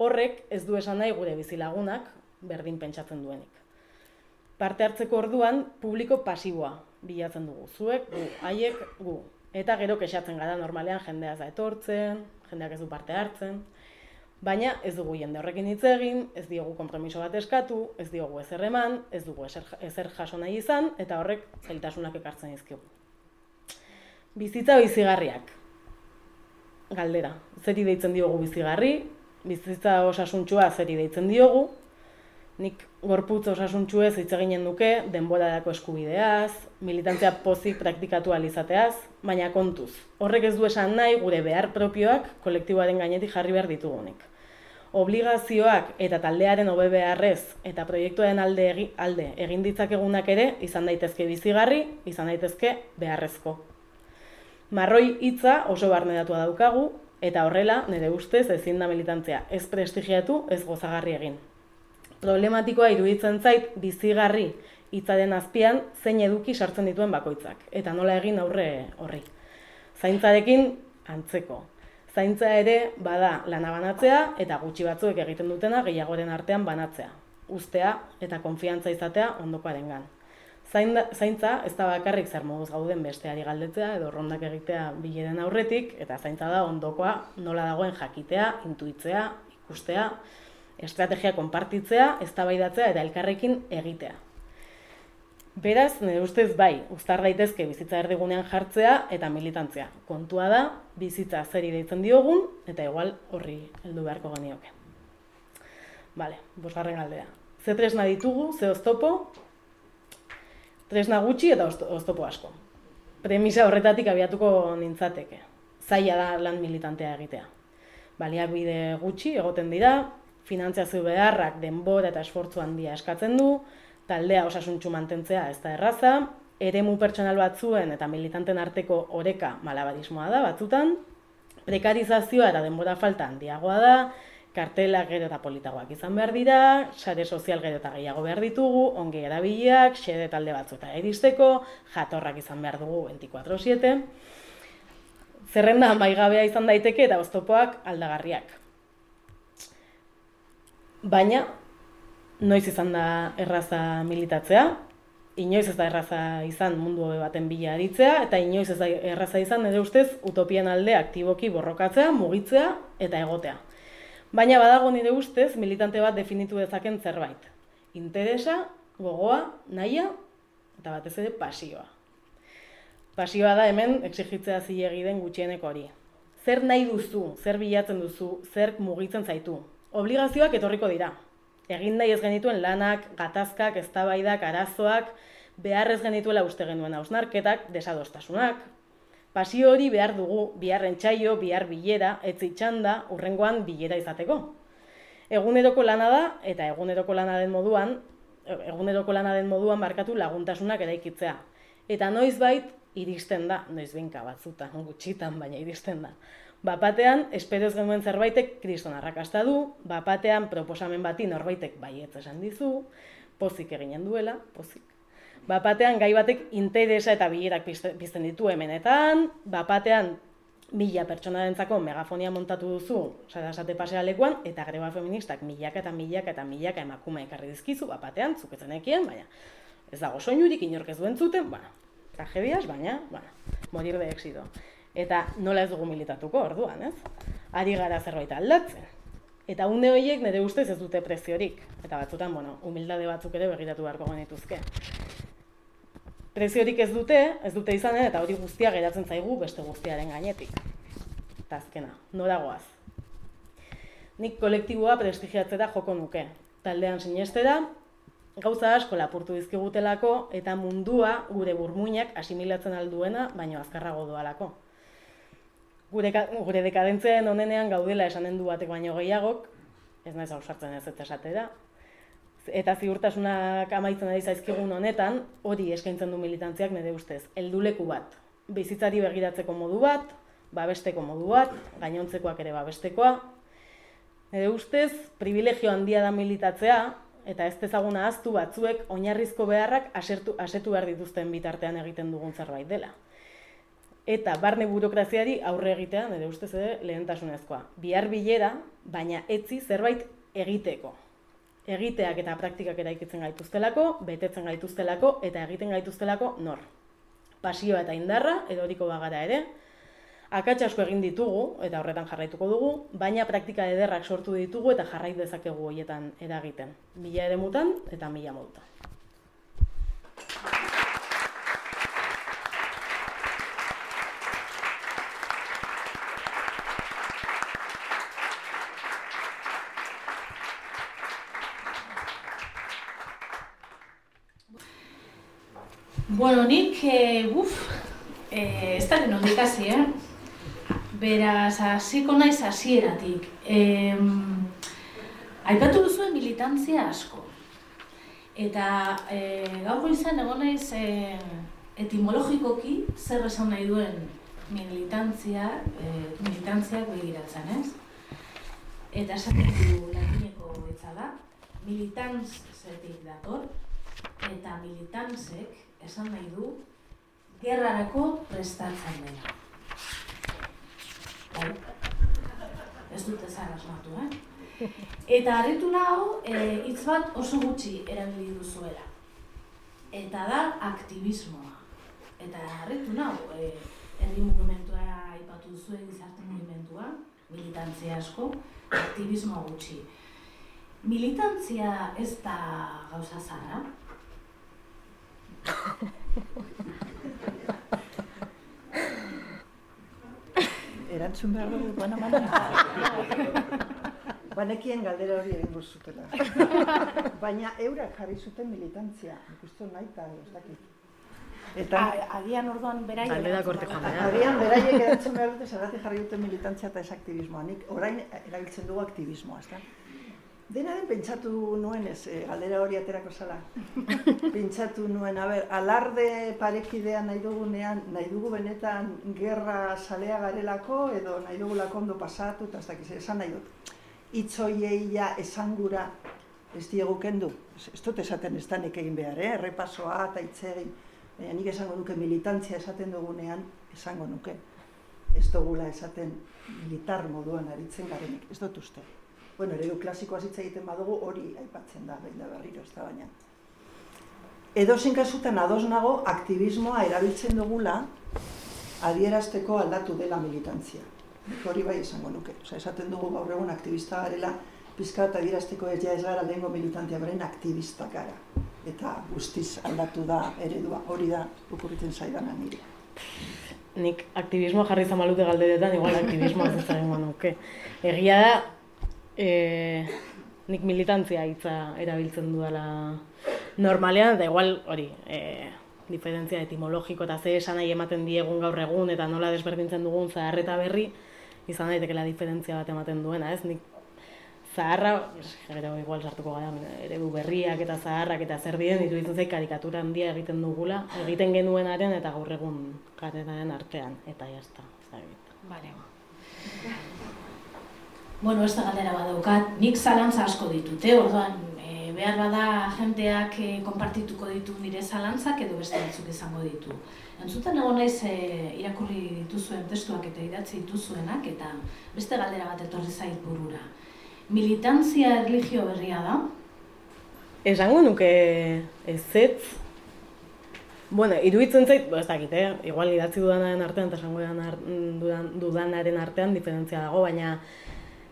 Horrek ez du esan nahi gure bizilagunak berdin pentsatzen duenik. Parte hartzeko orduan publiko pasiboa bilatzen dugu. Zuek, gu, haiek, gu. Eta gero kexatzen gara normalean jendea za etortzen, jendeak ez du parte hartzen. Baina ez dugu jende horrekin hitz egin, ez diogu konpromiso bat eskatu, ez diogu ezer eman, ez dugu ezer, ezer jaso nahi izan, eta horrek zailtasunak ekartzen dizkigu. Bizitza bizigarriak. Galdera, zeri deitzen diogu bizigarri, bizitza osasuntsua zeri deitzen diogu, nik gorputz osasuntxu ez hitz eginen duke, denbora dako eskubideaz, militantzia pozik praktikatu alizateaz, baina kontuz. Horrek ez du esan nahi gure behar propioak kolektiboaren gainetik jarri behar ditugunik obligazioak eta taldearen hobe beharrez eta proiektuaren alde, egi, alde egin ditzakegunak ere izan daitezke bizigarri, izan daitezke beharrezko. Marroi hitza oso barnedatua daukagu eta horrela nire ustez ezin da militantzia ez prestigiatu ez gozagarri egin. Problematikoa iruditzen zait bizigarri hitzaren azpian zein eduki sartzen dituen bakoitzak eta nola egin aurre horri. Zaintzarekin antzeko, Zaintza ere bada lana banatzea eta gutxi batzuek egiten dutena gehiagoren artean banatzea. Ustea eta konfiantza izatea ondokoarengan. Zaintza ez da bakarrik zer moduz gauden besteari galdetzea edo rondak egitea bileren aurretik eta zaintza da ondokoa nola dagoen jakitea, intuitzea, ikustea, estrategia konpartitzea, eztabaidatzea eta elkarrekin egitea. Beraz, nire ustez bai, uztar daitezke bizitza erdigunean jartzea eta militantzia. Kontua da, bizitza zeri deitzen diogun, eta igual horri heldu beharko genioke. Bale, bosgarren galdea. Ze tresna ditugu, ze oztopo, tresna gutxi eta oztopo asko. Premisa horretatik abiatuko nintzateke. Zaila da lan militantea egitea. Baliak bide gutxi egoten dira, finantziazio beharrak denbora eta esfortzu handia eskatzen du, taldea osasuntxu mantentzea ez da erraza, eremu pertsonal batzuen eta militanten arteko oreka malabarismoa da batzutan, prekarizazioa eta denbora falta handiagoa da, kartelak gero eta politagoak izan behar dira, sare sozial gero eta gehiago behar ditugu, ongi erabiliak, xede talde batzu eta eristeko, jatorrak izan behar dugu 24-7, zerrenda maigabea izan daiteke eta oztopoak aldagarriak. Baina, noiz izan da erraza militatzea, inoiz ez da erraza izan mundu baten bila aritzea, eta inoiz ez da erraza izan nire ustez utopian alde aktiboki borrokatzea, mugitzea eta egotea. Baina badago nire ustez militante bat definitu dezaken zerbait. Interesa, gogoa, nahia eta batez ere pasioa. Pasioa da hemen exigitzea zilegi den gutxieneko hori. Zer nahi duzu, zer bilatzen duzu, zer mugitzen zaitu. Obligazioak etorriko dira, egin nahi ez genituen lanak, gatazkak, eztabaidak, arazoak, behar ez genituela uste genuen hausnarketak, desadostasunak. Pasio hori behar dugu, bihar entxaio, bihar bilera, etzi txanda, urrengoan bilera izateko. Eguneroko lana da, eta eguneroko lana den moduan, eguneroko lana den moduan markatu laguntasunak eraikitzea. Eta noiz bait, iristen da, noiz binka batzutan, gutxitan, baina iristen da. Bapatean, esperoz genuen zerbaitek kriston arrakasta du, bapatean proposamen bati norbaitek baietz esan dizu, pozik eginen duela, pozik. Bapatean, gai batek interesa eta bilerak pizten ditu hemenetan, bapatean, mila pertsona dentzako megafonia montatu duzu, zara esate pasea lekuan, eta greba feministak milaka eta milaka eta milaka emakume ekarri dizkizu, bapatean, zuketzen ekien, baina Ez dago soinurik, inork ez duen zuten, bueno, tragedias, baina, bueno, morir de éxito. Eta nola ez dugu militatuko, orduan, ez? Ari gara zerbait aldatzen. Eta une horiek nire ustez ez dute preziorik. Eta batzutan, bueno, humildade batzuk ere begiratu beharko genituzke. Preziorik ez dute, ez dute izan, eta hori guztia geratzen zaigu beste guztiaren gainetik. Eta azkena, nora goaz. Nik kolektiboa prestigiatzera joko nuke. Taldean sinestera, gauza asko lapurtu dizkigutelako eta mundua gure burmuinak asimilatzen alduena, baino azkarrago doalako gure, gure dekadentzen onenean gaudela esanen du batek baino gehiagok, ez naiz ausartzen ez eta esatera. Eta ziurtasunak amaitzen ari zaizkigun honetan, hori eskaintzen du militantziak nire ustez. Helduleku bat, bizitzari begiratzeko modu bat, babesteko modu bat, gainontzekoak ere babestekoa. Nire ustez, privilegio handia da militatzea, eta ez tezaguna aztu batzuek oinarrizko beharrak asertu, asetu behar dituzten bitartean egiten dugun zerbait dela eta barne burokraziari aurre egitea, nire ustez ere, lehentasunezkoa. Bihar bilera, baina etzi zerbait egiteko. Egiteak eta praktikak eraikitzen gaituztelako, betetzen gaituztelako eta egiten gaituztelako nor. Pasioa eta indarra, edo horiko bagara ere, akats asko egin ditugu, eta horretan jarraituko dugu, baina praktika ederrak sortu ditugu eta jarrait dezakegu hoietan eragiten. Mila ere mutan eta mila modutan. Bueno, nik, e, uf, e, ez da genondik hasi, eh? Beraz, hasiko naiz hasieratik. E, aipatu duzuen militantzia asko. Eta e, gaur izan egon naiz e, etimologikoki zer esan nahi duen militantzia, e, militantziak begiratzen, ez? Eta esaten du latineko da, militantzetik dator, eta militantzek esan nahi du, gerrarako prestatzen dena. Bai. Ez dute zara asmatu, eh? Eta harritu nahu, e, hitz bat oso gutxi erabili duzuela. Eta da aktivismoa. Eta harritu nahu, e, herri mugimentua aipatu zuen gizarte mugimentua, militantzia asko, aktivismo gutxi. Militantzia ez da gauza zara, Erantzun behar dugu, buena manera. Banekien galdera hori egin zutela. Baina eurak jarri zuten militantzia, ikustu nahi eta ez dakit. Eta agian orduan beraiek Galdera korte joan Agian beraiek erantzun behar dute zergatik jarri duten militantzia eta ez aktivismoa. Nik orain erabiltzen dugu aktivismoa, ez da? Dena den pentsatu nuen ez, e, galdera hori aterako zala. pentsatu nuen, a ber, alarde parekidea nahi dugunean, nahi dugu benetan gerra salea garelako, edo nahi dugu lakondo pasatu, eta ez dakiz, esan nahi dut. Itzoiei ja esangura ez diegu kendu. Ez, dut esaten ez nik egin behar, eh? errepasoa eta itzegin. Baina nik esango nuke militantzia esaten dugunean, esango nuke. Ez dugula esaten militar moduan aritzen garenik, ez dut uste bueno, eredu klasikoa hitz egiten badugu hori aipatzen da, behin da berriro, ez da baina. Edo kasutan ados nago aktivismoa erabiltzen dugula adierazteko aldatu dela militantzia. Hori bai esango nuke. Osa, esaten dugu gaur egun aktivista garela, pizka eta adierazteko ez ja ez gara lehengo militantia beren aktivista gara. Eta guztiz aldatu da eredua, hori da okurritzen zaidana nire. Nik aktivismo jarri zamalute galderetan, igual aktivismo ez ezagun nuke. Egia da, e, nik militantzia hitza erabiltzen dudala normalean, eta igual hori, e, diferentzia etimologiko eta ze esan nahi ematen diegun gaur egun eta nola desberdintzen dugun zaharreta berri, izan daitekela diferentzia bat ematen duena, ez? Nik zaharra, gero igual sartuko gara, eredu berriak eta zaharrak eta zer diren, iruditzen zaik karikatura handia egiten dugula, egiten genuenaren eta gaur egun karetaren artean, eta jazta, zagit. Vale. Bueno, ez da galdera badaukat, nik zalantza asko ditute, orduan e, behar bada jenteak e, konpartituko ditu nire zalantzak edo beste batzuk izango ditu. Entzuten egon naiz e, irakurri dituzuen testuak eta idatzi dituzuenak eta beste galdera bat etorri zait burura. Militantzia erlijio berria da? Esango nuke ez ez, Bueno, iruditzen zait, ez dakit, eh? igual idatzi dudanaren artean eta esango dudan, dudanaren artean diferentzia dago, baina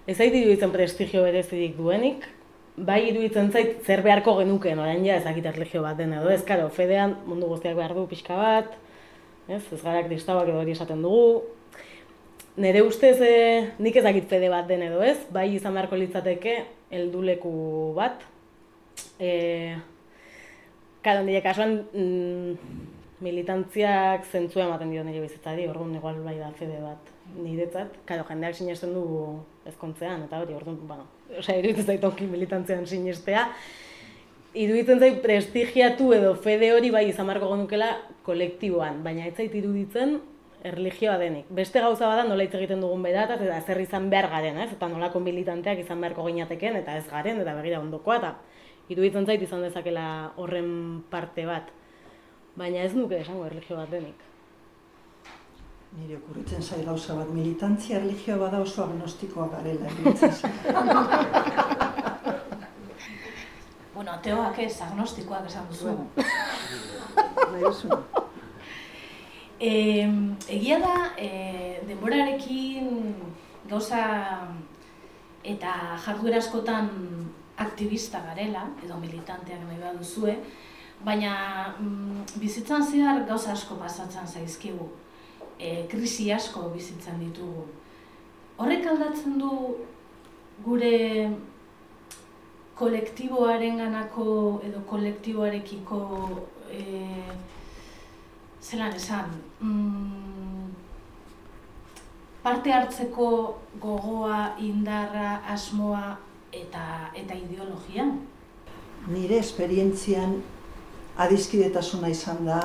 ez zait iruditzen prestigio berezidik duenik, bai iruditzen zait zer beharko genuken, orain ja ez dakit erlegio bat den edo, ez. Karo, fedean mundu guztiak behar du pixka bat, ez, ez garak distabak edo hori esaten dugu, Nere ustez, e, nik ez dakit fede bat den edo ez, bai izan beharko litzateke helduleku bat. E, Kado, nire kasuan mm, militantziak zentzua ematen dio nire bizitzari, orduan igual bai da fede bat niretzat. Kado, jendeak sinesten du ezkontzean, eta hori, orduan, bueno, osea, iruditzen zait militantzean sinestea. Iruditzen zait prestigiatu edo fede hori bai izan beharko genukela kolektiboan, baina ez zait iruditzen erlijioa denik. Beste gauza bada nola hitz egiten dugun berataz eta zer izan behar garen, ez? Eta nola konbilitanteak izan beharko ginateken eta ez garen eta begira ondokoa eta iruditzen zait izan dezakela horren parte bat. Baina ez nuke esango erlijio bat denik. Nire okurritzen zai gauza bat, militantzia erlijioa bada oso agnostikoa garela. bueno, teoak ez, agnostikoak esan duzu. Nahi E, egia da, e, denborarekin gauza eta jarduera askotan aktivista garela, edo militanteak nahi bat duzue, baina mm, bizitzan zehar gauza asko pasatzen zaizkigu, e, krisi asko bizitzen ditugu. Horrek aldatzen du gure kolektiboaren ganako edo kolektiboarekiko e, zelan esan, mm, parte hartzeko gogoa, indarra, asmoa eta eta ideologia? Nire esperientzian adizkidetasuna izan da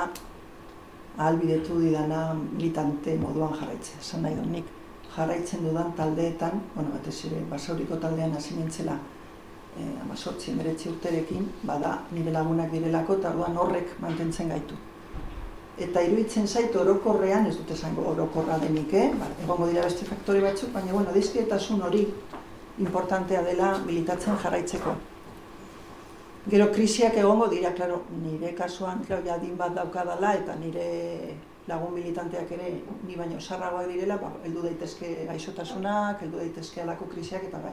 ahalbidetu didana militante moduan jarraitzen. Esan nahi nik jarraitzen dudan taldeetan, bueno, bat ez ere, basauriko taldean hasi nintzela eh, amazortzi emeretzi urterekin, bada nire lagunak direlako eta horrek mantentzen gaitu eta iruditzen zait orokorrean, ez dut esango orokorra denik, eh? Ba, egongo dira beste faktore batzuk, baina bueno, dizkietasun hori importantea dela militatzen jarraitzeko. Gero krisiak egongo dira, claro, nire kasuan, claro, jadin bat daukadala eta nire lagun militanteak ere ni baino sarragoak direla, ba, heldu daitezke gaixotasunak, heldu daitezke alako krisiak eta bai,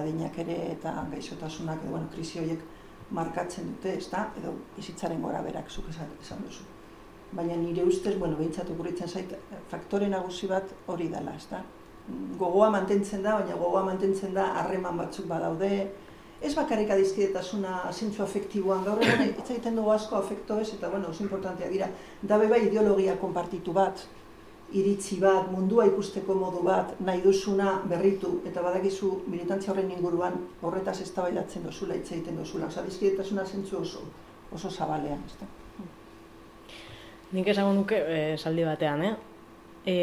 adinak ere eta gaixotasunak edo bueno, krisi horiek markatzen dute, ezta? Edo bizitzaren gora berak zuk esan duzu baina nire ustez, bueno, behintzat okurritzen zait, faktore nagusi bat hori dela, ez da? Gogoa mantentzen da, baina gogoa mantentzen da harreman batzuk badaude, ez bakarrik adizkidetasuna zintzu afektiboan, gaur egun ez egiten dugu asko afekto ez, eta bueno, oso importantea dira, dabe bai ideologia konpartitu bat, iritzi bat, mundua ikusteko modu bat, nahi duzuna berritu, eta badakizu militantzia horren inguruan horretaz ez tabailatzen dozula, hitz egiten dozula, oza, adizkidetasuna zintzu oso, oso zabalean, ez da? Nik esango nuke e, saldi batean, eh? E,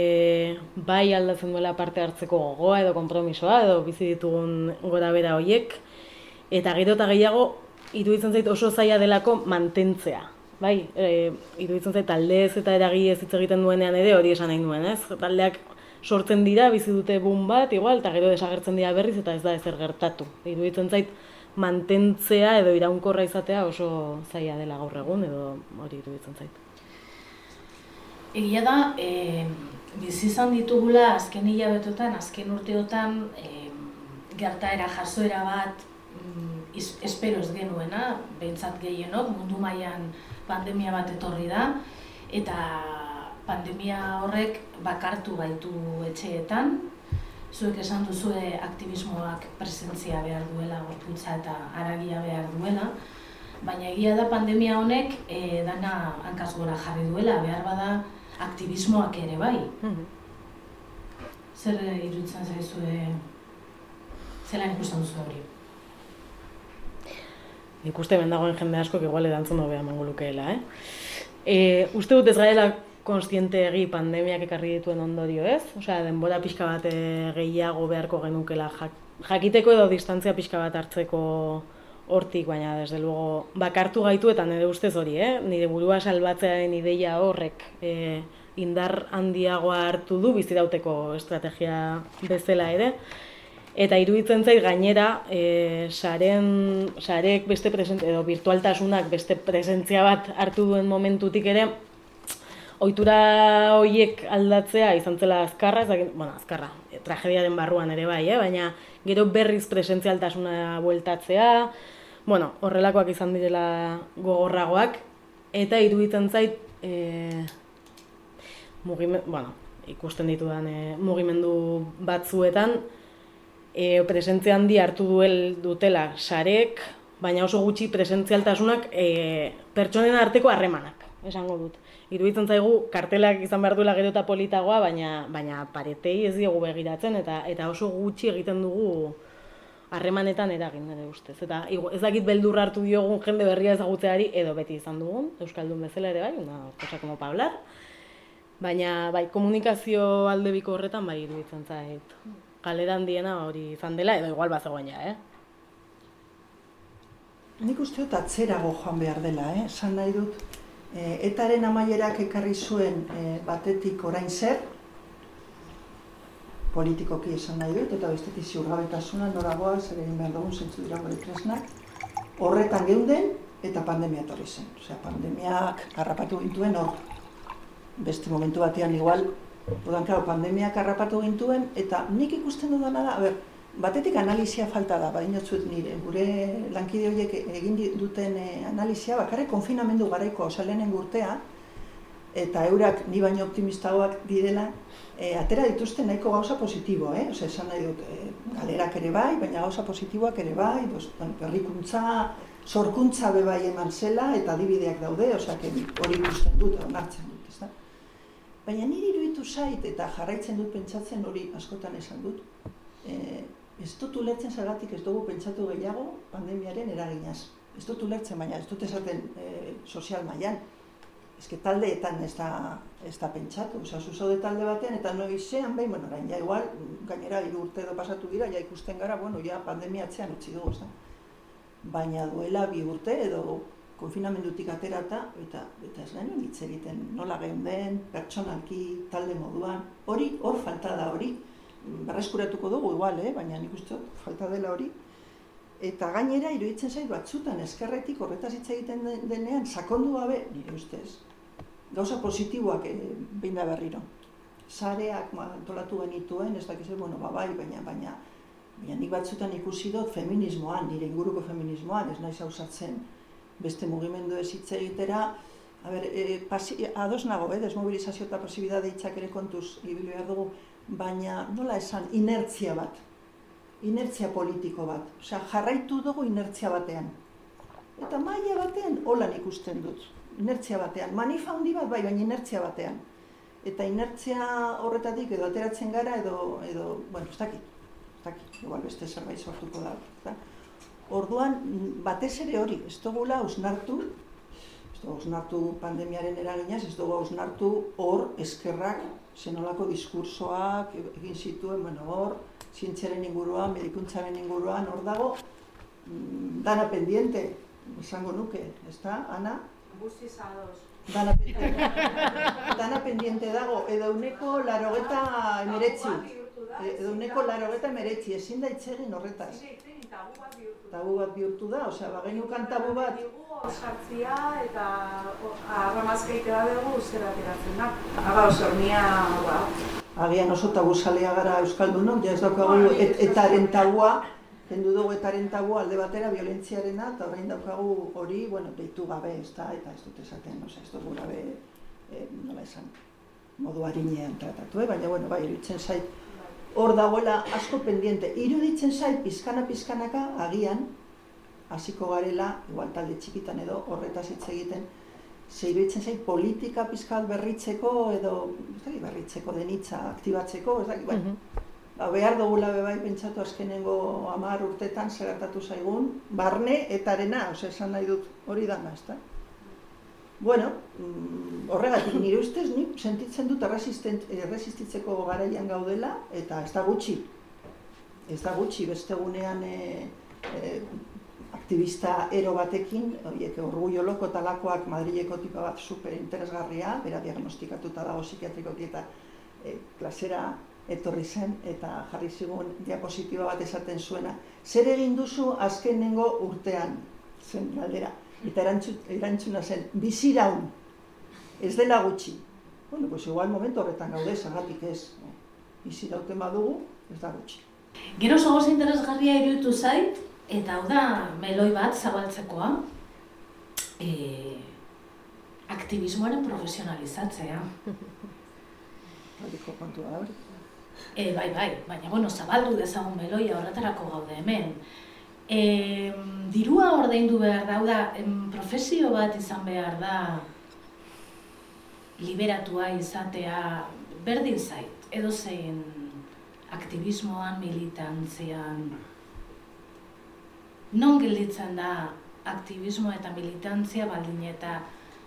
bai aldatzen duela parte hartzeko gogoa edo konpromisoa edo bizi ditugun gora bera horiek eta gero eta gehiago iruditzen zait oso zaila delako mantentzea. Bai, e, iruditzen zait taldez eta eragiez hitz egiten duenean ere hori esan nahi nuen, ez? Taldeak sortzen dira, bizi dute bun bat, igual, eta gero desagertzen dira berriz eta ez da ezer gertatu. Iruditzen zait mantentzea edo iraunkorra izatea oso zaila dela gaur egun edo hori iruditzen zait. Egia da, e, bizi izan ditugula azken hilabetotan, azken urteotan e, gertaera jasoera bat espero ez genuena, behintzat gehienok, mundu mailan pandemia bat etorri da, eta pandemia horrek bakartu baitu etxeetan, zuek esan duzue aktivismoak presentzia behar duela, gorputza eta aragia behar duela, baina egia da pandemia honek e, dana hankaz gora jarri duela, behar bada aktivismoak ere bai. Mm Zer irutzen zaizue, zelan ikusten duzu hori? Nik uste bendagoen jende asko, igual edantzun hobea mango lukeela, eh? E, uste dut ez gaela konstiente egi pandemiak ekarri dituen ondorio, ez? Osea, denbora pixka bat eh, gehiago beharko genukela jakiteko edo distantzia pixka bat hartzeko hortik, baina desde luego bakartu gaitu eta nire ustez hori, eh? nire burua salbatzearen ideia horrek eh, indar handiagoa hartu du bizirauteko estrategia bezala ere. Eta iruditzen zait gainera, e, saren, sarek beste presentzia, edo virtualtasunak beste presentzia bat hartu duen momentutik ere, ohitura horiek aldatzea izan zela azkarra, ezagin, bueno, azkarra, e, tragediaren barruan ere bai, eh? baina gero berriz presentzialtasuna bueltatzea, bueno, horrelakoak izan direla gogorragoak, eta iruditzen zait, e, mugimen, bueno, ikusten ditudan e, mugimendu batzuetan, e, presentzia handi hartu duel dutela sarek, baina oso gutxi presentzialtasunak e, pertsonen arteko harremanak, esango dut. Iruditzen zaigu kartelak izan behar duela gero eta politagoa, baina, baina paretei ez diegu begiratzen eta eta oso gutxi egiten dugu harremanetan eragin ere ustez. Eta ez dakit beldur hartu diogun jende berria ezagutzeari edo beti izan dugun, Euskaldun bezala ere bai, una cosa como pa hablar. Baina bai, komunikazio aldebiko horretan bai iruditzen zait galeran diena hori izan dela, edo igual bat zegoen eh? Nik uste dut atzerago joan behar dela, eh? San nahi dut, e, etaren amaierak ekarri zuen e, batetik orain zer, politikoki esan nahi dut, eta bestetik ziurgabetasuna noragoa, zer egin behar dugun zentzu dira gure tresnak, horretan geunden eta pandemia etorri zen. Osea, pandemiak harrapatu gintuen hor, beste momentu batean igual Ordan, claro, pandemiak harrapatu gintuen, eta nik ikusten dudana da, ber, batetik analizia falta da, baina zuet nire, gure lankide horiek egin duten eh, analizia, bakarrik konfinamendu garaiko osalenen gurtea, eta eurak ni baino optimistagoak direla, e, atera dituzten nahiko gauza positibo, eh? Ose, esan nahi dut, e, galerak ere bai, baina gauza positiboak ere bai, bueno, berrikuntza, sorkuntza bebai eman zela, eta dibideak daude, osea, hori ikusten dut, onartzen dut. Baina niri iruditu zait eta jarraitzen dut pentsatzen hori askotan esan dut. E, ez dut ulertzen zagatik ez dugu pentsatu gehiago pandemiaren eraginaz. Ez dut ulertzen, baina ez dut esaten e, sozial mailan. Que taldeetan ez da, ez da pentsatu. Osa, zuzaude talde batean eta noizean behin, bueno, orain, ja igual, gainera hiru urte edo pasatu dira, ja ikusten gara, bueno, ja pandemia atzean utzi dugu, Baina duela bi urte edo konfinamendutik aterata eta eta ez genuen hitz egiten. Nola geunden pertsonalki talde moduan. Hori hor falta da hori. Berreskuratuko dugu igual eh? Baina nik uste falta dela hori. Eta gainera iruditzen zait batzutan eskerretik horretaz hitz egiten denean sakondu gabe nire ustez gauza positiboak e, behin da berriro. Sareak antolatu genituen ez dakiz bueno ba bai baina baina baina nik batzutan ikusi dut feminismoan nire inguruko feminismoan ez naiz ausatzen beste mugimendu ez hitz egitera, a ber, e, pasi, ados nago, eh, desmobilizazio eta pasibidade hitzak ere kontuz ibili behar dugu, baina nola esan, inertzia bat, inertzia politiko bat, osea, jarraitu dugu inertzia batean. Eta maila batean, holan ikusten dut, inertzia batean, manifa handi bat bai, baina inertzia batean. Eta inertzia horretatik edo ateratzen gara edo, edo bueno, ez dakit, ez dakit, igual beste zerbait sortuko da. da. Orduan, batez ere hori, ez dugula ausnartu, ez dugu ausnartu pandemiaren eraginaz, ez dugu ausnartu hor eskerrak, zenolako diskursoak egin zituen, bueno, hor, zientziaren inguruan, medikuntzaren inguruan, hor dago, mm, dana pendiente, izango nuke, ez da, Ana? Guzti zadoz. Dana pendiente, dana pendiente dago, edo uneko larogeta emeretzi. Edo uneko larogeta emeretzi, ezin da itxegin horretaz tabu bat bihurtu da, osea, ba genukan tabu bat osartzia eta arramazka da dugu euskera ateratzen da. Aga osornia, ba. Agian oso tabu salea gara euskaldunok, ja ez daukagu et, etaren tabua, kendu dugu etaren tabua alde batera violentziarena eta orain daukagu hori, bueno, deitu gabe, ez da, eta ez dut esaten, osea, ez dugu gabe, eh, nola esan, modu harinean tratatu, eh? baina, bueno, bai, eritzen zait, hor dagoela asko pendiente. Iruditzen zait pizkana pizkanaka agian hasiko garela, igual talde txikitan edo horretaz hitz egiten, ze iruditzen zait politika pizkal berritzeko edo ez berritzeko denitza aktibatzeko, ez dakit, bai. Mm -hmm. behar dugula bebai pentsatu azkenengo hamar urtetan zertatu zaigun, barne eta arena, ose, esan nahi dut hori dana, ez da? Bueno, mm, horregatik nire ustez, ni sentitzen dut erresistitzeko garaian gaudela, eta ez da gutxi. Ez da gutxi, beste gunean e, e, aktivista ero batekin, horiek orgullo loko talakoak Madrileko tipa bat super interesgarria, bera diagnostikatuta dago psikiatrikoki eta e, klasera etorri zen eta jarri zigun diapositiba bat esaten zuena. Zer egin duzu azkenengo urtean zen galdera. Eta erantzuna zen, biziraun, ez dela gutxi. Bueno, pues igual momento horretan gaude, zagatik ez. Bizirauten badugu, ez da gutxi. Gero zogoz interesgarria iruditu zait, eta hau da meloi bat zabaltzekoa, e, aktivismoaren profesionalizatzea. Horiko kontua da hori. E, bai, bai, baina bueno, zabaldu dezagun meloia horretarako gaude hemen. E, dirua ordaindu behar da, da, profesio bat izan behar da liberatua izatea berdin zait, edo zein aktivismoan, militantzian. Non gelditzen da aktivismo eta militantzia baldin eta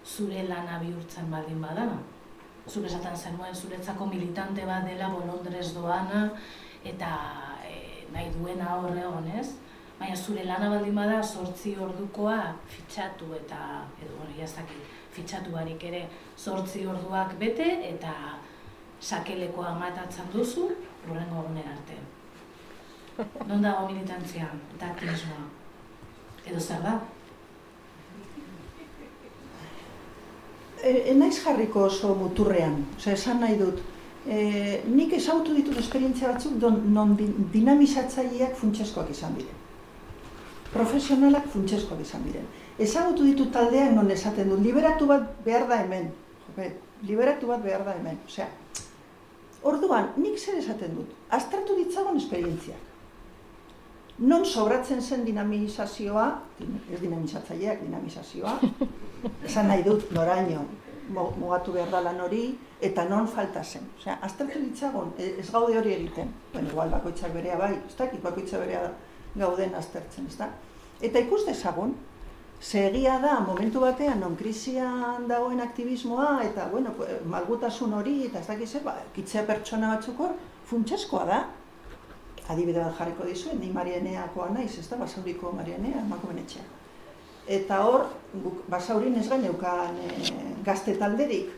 zure lana bihurtzen baldin bada? zuk esaten zenuen zuretzako militante bat dela bolondrez doana eta e, nahi duena horre honez. Baina zure lana baldin bada sortzi ordukoa fitxatu eta edo hori jazaki fitxatu barik ere sortzi orduak bete eta sakelekoa matatzen duzu lurrengo egunen arte. Non dago militantzia eta aktivismoa? Edo zer da? e, naiz jarriko oso muturrean, Osea, esan nahi dut, e, nik ezautu ditut esperientzia batzuk don, non dinamizatzaileak funtseskoak izan diren. Profesionalak funtseskoak izan diren. Ezagutu ditut taldeak non esaten dut, liberatu bat behar da hemen. Jope, liberatu bat behar da hemen. Osea, orduan, nik zer esaten dut, astratu ditzagon esperientziak. Non sobratzen zen dinamizazioa, ez dinamizatzaileak, dinamizazioa, esan nahi dut noraino mugatu behar da lan hori, eta non falta zen. Osea, aztertu ditzagon, e, ez gaude hori egiten. Bueno, igual bakoitzak berea bai, ez dakit bakoitzak berea gauden aztertzen, ez da? Eta ikus dezagun, segia da momentu batean non krisian dagoen aktivismoa eta bueno, malgutasun hori eta ez dakiz ba, kitzea pertsona batzuk hor funtseskoa da, adibide bat jarriko dizuen, ni Marianeakoa naiz, ez da, basauriko Marianea, emakumenetxea. Eta hor, basaurin ez gaineukan e, gazte talderik,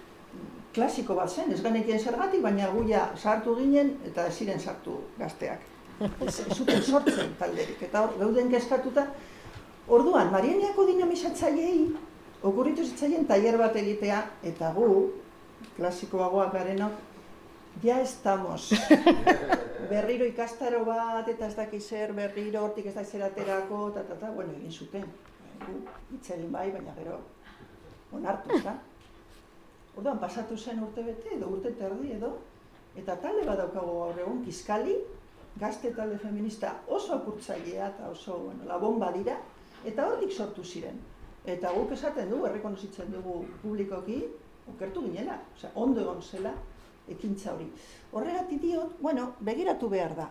klasiko bat zen, ez gainekien zergatik, baina guia sartu ginen eta ez ziren sartu gazteak. Ez, zuten sortzen talderik, eta hor, gauden kezkatuta, orduan, Marianeako dinamizatzaileei, okurritu zitzaien tailer bat egitea, eta gu, klasikoagoak garenok, ja estamos. berriro ikastaro bat, eta ez daki zer, berriro hortik ez da zer aterako, eta, eta, eta, bueno, egin zuten. Itzegin bai, baina gero, onartu, ez da? Orduan, pasatu zen urte bete, edo urte terdi edo, eta talde bat daukago gaur egun, kiskali, gazte talde feminista oso apurtzailea eta oso, bueno, labon badira, eta hortik sortu ziren. Eta guk esaten dugu, errekonozitzen dugu publikoki, okertu ginela, osea, ondo egon zela, ekintza hori. Horregatik diot, bueno, begiratu behar da.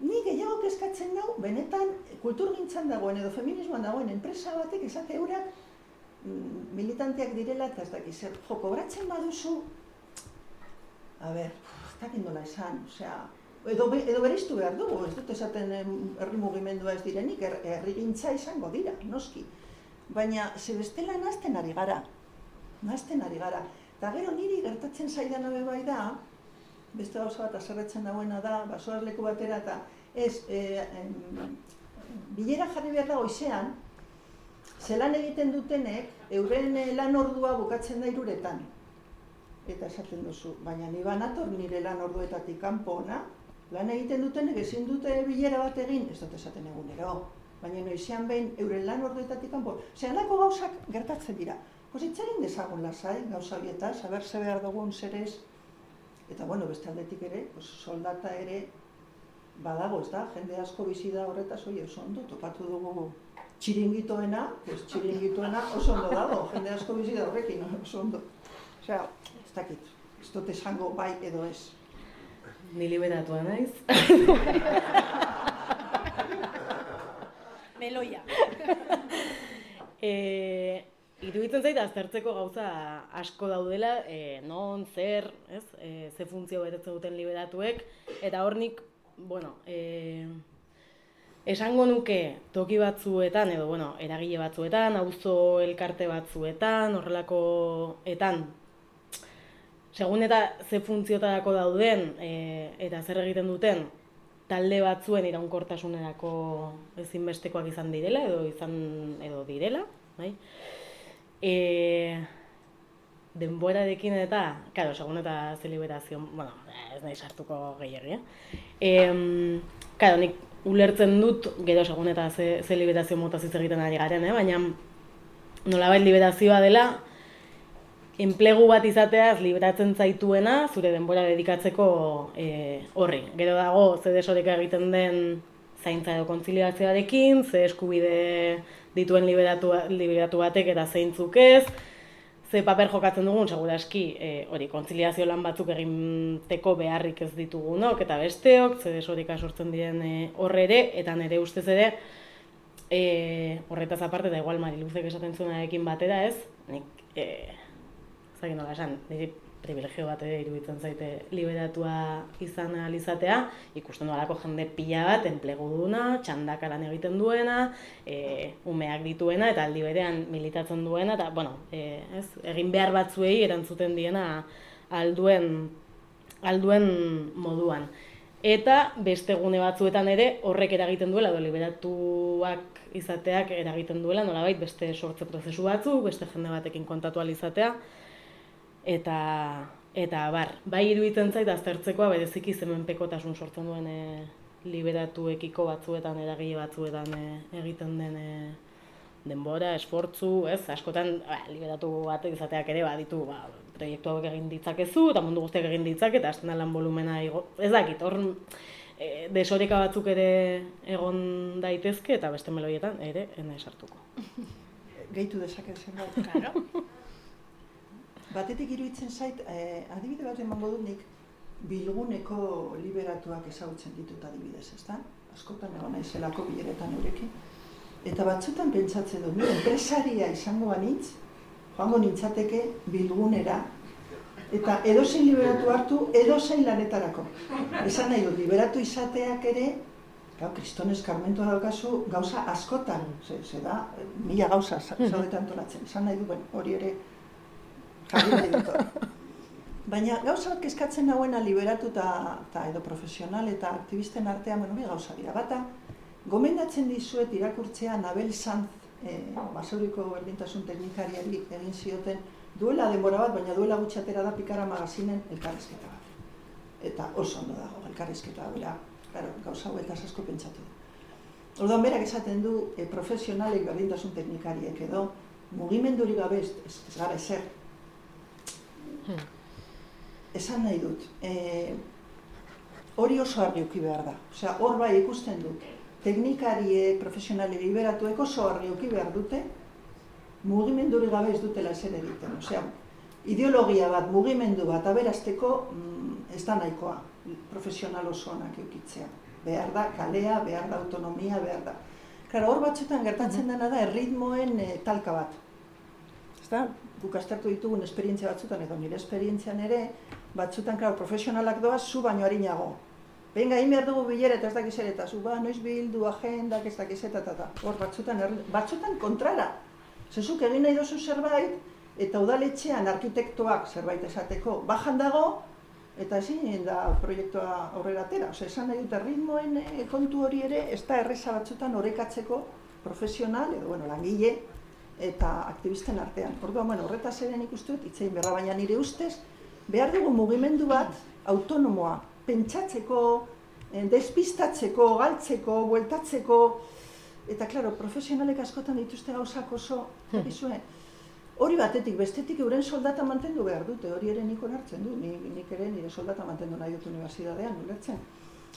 Ni gehiago kezkatzen nau, benetan kulturgintzan dagoen edo feminismoan dagoen enpresa batek esate eurak mm, militanteak direla eta ez dakiz, jo, kobratzen baduzu, a ber, ez dakit nola esan, osea, edo, edo beriztu behar dugu, ez dut esaten herri mugimendua ez direnik, er, herri gintza izango dira, noski. Baina, ze bestela nazten ari gara, nazten ari gara. Eta gero niri gertatzen zaidan hori bai da, beste gauza bat azerretzen dagoena da, basoaz leku batera eta ez, e, bilera jarri behar da goizean, zelan egiten dutenek, euren eh, lan ordua bukatzen da iruretan. Eta esaten duzu, baina ni banator nire lan orduetatik kanpo ona, lan egiten dutenek ezin dute bilera bat egin, ez dut esaten egunero, baina noizean behin euren lan orduetatik kanpo. Zer, alako gauzak gertatzen dira. Itxarin dezagun lasai, gauza bieta, saber ze behar dugun zer ez. Eta bueno, beste aldetik ere, pues, soldata ere badago, ez da? Jende asko bizi da horretaz, oi, oso ondo, topatu dugu txiringitoena, pues txiringitoena oso ondo dago, jende asko bizi da horrekin, oso ondo. Osea, ez dakit, ez dut esango bai edo ez. Ni liberatua naiz. Meloia. eh, Iruditzen zait aztertzeko gauza asko daudela, e, non, zer, ez, e, ze funtzio betetzen duten liberatuek, eta hornik, bueno, e, esango nuke toki batzuetan, edo, bueno, eragile batzuetan, auzo elkarte batzuetan, horrelakoetan, segun eta ze funtziotarako dauden e, eta zer egiten duten talde batzuen iraunkortasunerako ezinbestekoak izan direla edo izan edo direla, bai? E, denborarekin eta, claro, segun eta ze liberazio, bueno, ez nahi sartuko gehiagia. Eh, claro, nik ulertzen dut gero segun eta ze, ze liberazio mota egiten ari garen, eh? baina nolabait liberazioa dela enplegu bat izateaz liberatzen zaituena zure denbora dedikatzeko e, horri. Gero dago, ze desoreka egiten den zaintza edo kontziliazioarekin, ze eskubide dituen liberatu, liberatu batek eta zeintzuk ez, ze paper jokatzen dugun, segura eski, e, hori, kontziliazio lan batzuk eginteko beharrik ez ditugunok, eta besteok, ze desoreka sortzen diren e, horre ere, eta nire ustez ere, e, horretaz aparte, da igual Mariluzek esaten zuenarekin batera ez, nik, e, zaki nola esan, niri privilegio bat ere iruditzen zaite liberatua izan alizatea, ikusten dualako jende pila bat, enplegu duna, txandakaran egiten duena, e, umeak dituena, eta aldi berean militatzen duena, eta, bueno, e, ez, egin behar batzuei erantzuten diena alduen, alduen moduan. Eta beste gune batzuetan ere horrek eragiten duela, edo liberatuak izateak eragiten duela, nolabait beste sortze prozesu batzu, beste jende batekin kontatu alizatea, eta eta bar, bai iruditzen zait aztertzekoa bereziki zemenpekotasun sortzen duen e, liberatuekiko batzuetan eragile batzuetan e, egiten den e, denbora, esfortzu, ez? Askotan ba, liberatu bat izateak ere baditu, ba, proiektu hauek egin ditzakezu eta mundu guztiak egin ditzak eta hasten lan volumena igo. Ez dakit, hor e, desoreka batzuk ere egon daitezke eta beste meloietan ere ena esartuko. Gehitu dezake zenbait. Claro. Batetik iruditzen zait, eh, adibide bat emango dut nik, bilguneko liberatuak ezagutzen ditut adibidez, ezta? Askotan egon naizelako bileretan eurekin. Eta batzutan pentsatzen dut, nire enpresaria izango banitz, joango nintzateke bilgunera, eta edozein liberatu hartu, edozein lanetarako. Esan nahi dut, liberatu izateak ere, Gau, kriston eskarmentua daukazu gauza askotan, ze, ze da, mila gauza zaudetan tolatzen. Esan nahi du, hori ere Baina gauza bat kezkatzen nahuena liberatu eta edo profesional eta aktivisten artean, bueno, gauza dira. Bata, gomendatzen dizuet irakurtzea Nabel Sanz, e, basauriko berdintasun teknikariari egin zioten, duela denbora bat, baina duela gutxatera da pikara magazinen elkarrezketa bat. Eta oso ondo dago elkarrezketa bera, claro, gauza hau eta asko pentsatu du. Orduan berak esaten du e, profesionalek berdintasun teknikariek edo mugimenduri gabe ez, ez gara ezer, Hmm. Esan nahi dut, e, hori oso argi uki behar da. Osea, hor bai ikusten dut, teknikarie, profesionali liberatuek oso argi uki behar dute, mugimenduri gabe ez dutela eser egiten. Osea, ideologia bat, mugimendu bat, aberazteko mm, ez da nahikoa profesional oso onak eukitzea. Behar da, kalea, behar da, autonomia, behar da. Karo, hor batzutan gertatzen hmm. dena da, erritmoen e, talka bat. Ezta? Guk aztertu ditugun esperientzia batzutan, edo nire esperientzian ere, batzutan, klar, profesionalak doaz, zu baino harinago. Behin gain behar dugu bilera eta ez dakiz ere, eta zu ba, noiz bildu, agendak, ez dakiz eta, eta, hor, batzutan, batzutan kontrara. Zezuk egin nahi dozu zerbait, eta udaletxean arkitektoak zerbait esateko, bajan dago, eta ezin da proiektua aurrera atera. Ose, esan nahi dut, ritmoen eh, kontu hori ere, ez da erreza batzutan horrekatzeko profesional, edo, bueno, langile, eta aktivisten artean. Orduan, bueno, horretaz ere nik uste dut, itzein berra baina nire ustez, behar dugu mugimendu bat autonomoa, pentsatzeko, eh, despistatzeko, galtzeko, bueltatzeko, eta, klaro, profesionalek askotan dituzte gauzak oso, hmm. hori batetik, bestetik euren soldata mantendu behar dute, hori ere nik onartzen du, nik, nik ere nire soldata mantendu nahi dut unibertsitatean, ulertzen.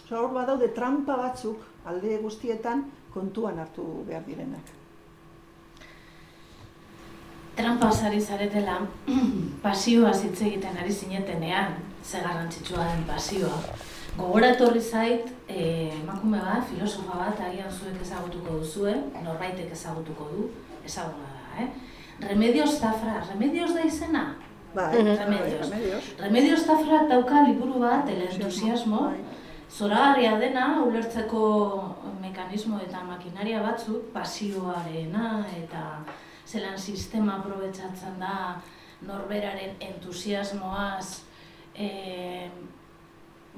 hor badaude trampa batzuk alde guztietan kontuan hartu behar direnak trampa sari zaretela pasioa hitz egiten ari zinetenean, ze garrantzitsua den pasioa. Gogora etorri zait, eh, emakume bat, filosofa bat, agian zuek ezagutuko duzue, norbaitek ezagutuko du, ezaguna da, eh? Remedios Zafra, Remedios da izena? Bai, Remedios. Remedios Zafra dauka liburu bat, el entusiasmo, bai. zoragarria dena, ulertzeko mekanismo eta makinaria batzuk, pasioarena eta zelan sistema aprobetsatzen da norberaren entusiasmoaz e,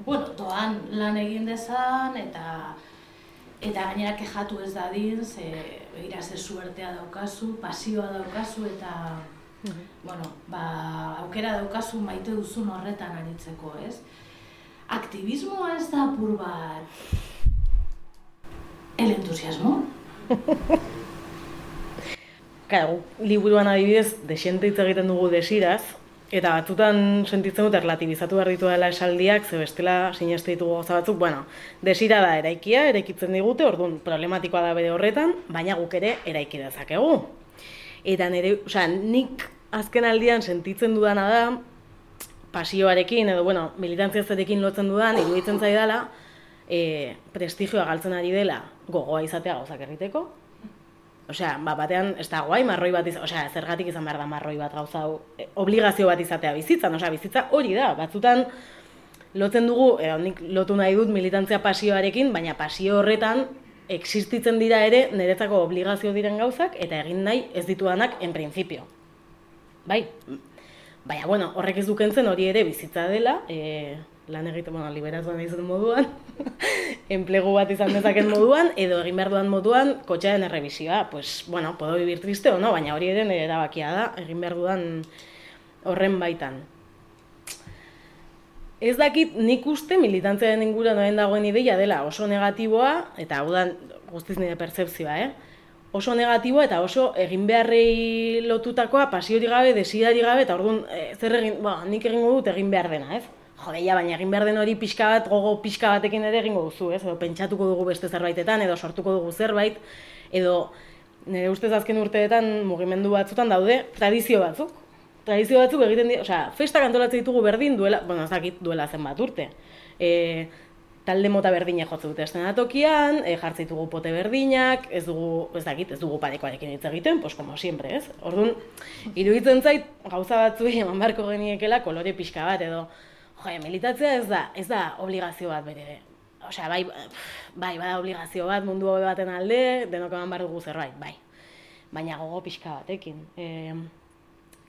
bueno, doan lan egin dezan eta eta gainera kejatu ez dadin, ze begira ze suertea daukazu, pasioa daukazu eta bueno, ba, aukera daukazu maite duzun horretan aritzeko, ez? Aktivismoa ez da apur bat el entusiasmo? Kara, liburuan adibidez, desente hitz egiten dugu desiraz, eta batzutan sentitzen dut erlatibizatu behar dela esaldiak, ze bestela sineste ditugu gauza batzuk, bueno, desira da eraikia, eraikitzen digute, orduan problematikoa da bere horretan, baina guk ere eraiki dezakegu. Eta nire, osea, nik azken aldian sentitzen dudana da, pasioarekin, edo, bueno, militantziazarekin lotzen dudan, iruditzen zaidala, e, prestigioa galtzen ari dela gogoa izatea gauzak egiteko, Osea, ba, batean, ez da guai, marroi bat izan, osea, zergatik izan behar da marroi bat gauza hau, e, obligazio bat izatea bizitzan, osea, bizitza hori da, batzutan, lotzen dugu, e, nik lotu nahi dut militantzia pasioarekin, baina pasio horretan, existitzen dira ere, niretzako obligazio diren gauzak, eta egin nahi ez ditudanak, en principio. Bai? Baina, bueno, horrek ez dukentzen hori ere bizitza dela, e, lan egiten, bueno, liberatuan izan moduan, enplegu bat izan dezaken moduan, edo egin behar duan moduan, kotxearen errebisioa. Pues, bueno, podo vivir triste o no, baina hori ere nire erabakia da, egin behar duan horren baitan. Ez dakit nik uste militantziaren ingura noen dagoen ideia dela oso negatiboa, eta hau da guztiz nire percepzioa, eh? oso negatiboa eta oso egin beharrei lotutakoa pasiori gabe, desidari gabe, eta orduan, e, zer egin, ba, nik egingo dut egin behar dena, ez? Jodeia, baina egin behar den hori pixka bat, gogo pixka batekin ere egingo duzu, ez? Edo pentsatuko dugu beste zerbaitetan, edo sortuko dugu zerbait, edo nire ustez azken urteetan mugimendu batzutan daude tradizio batzuk. Tradizio batzuk egiten dira, osea, festa kantolatzen ditugu berdin duela, bueno, ez dakit duela zenbat urte. E, talde mota berdina jotzen dute estenatokian, e, jartzen ditugu pote berdinak, ez dugu, ez dakit, ez dugu parekoarekin hitz egiten, pues como siempre, ez? Orduan, iruditzen zait, gauza batzuei eman barko geniekela kolore pixka bat, edo, Jo, militatzea ez da, ez da obligazio bat bere. Osea, bai, bai, bada obligazio bat mundu hobe baten alde, denok eman behar dugu zerbait, bai. Baina gogo pixka batekin. E,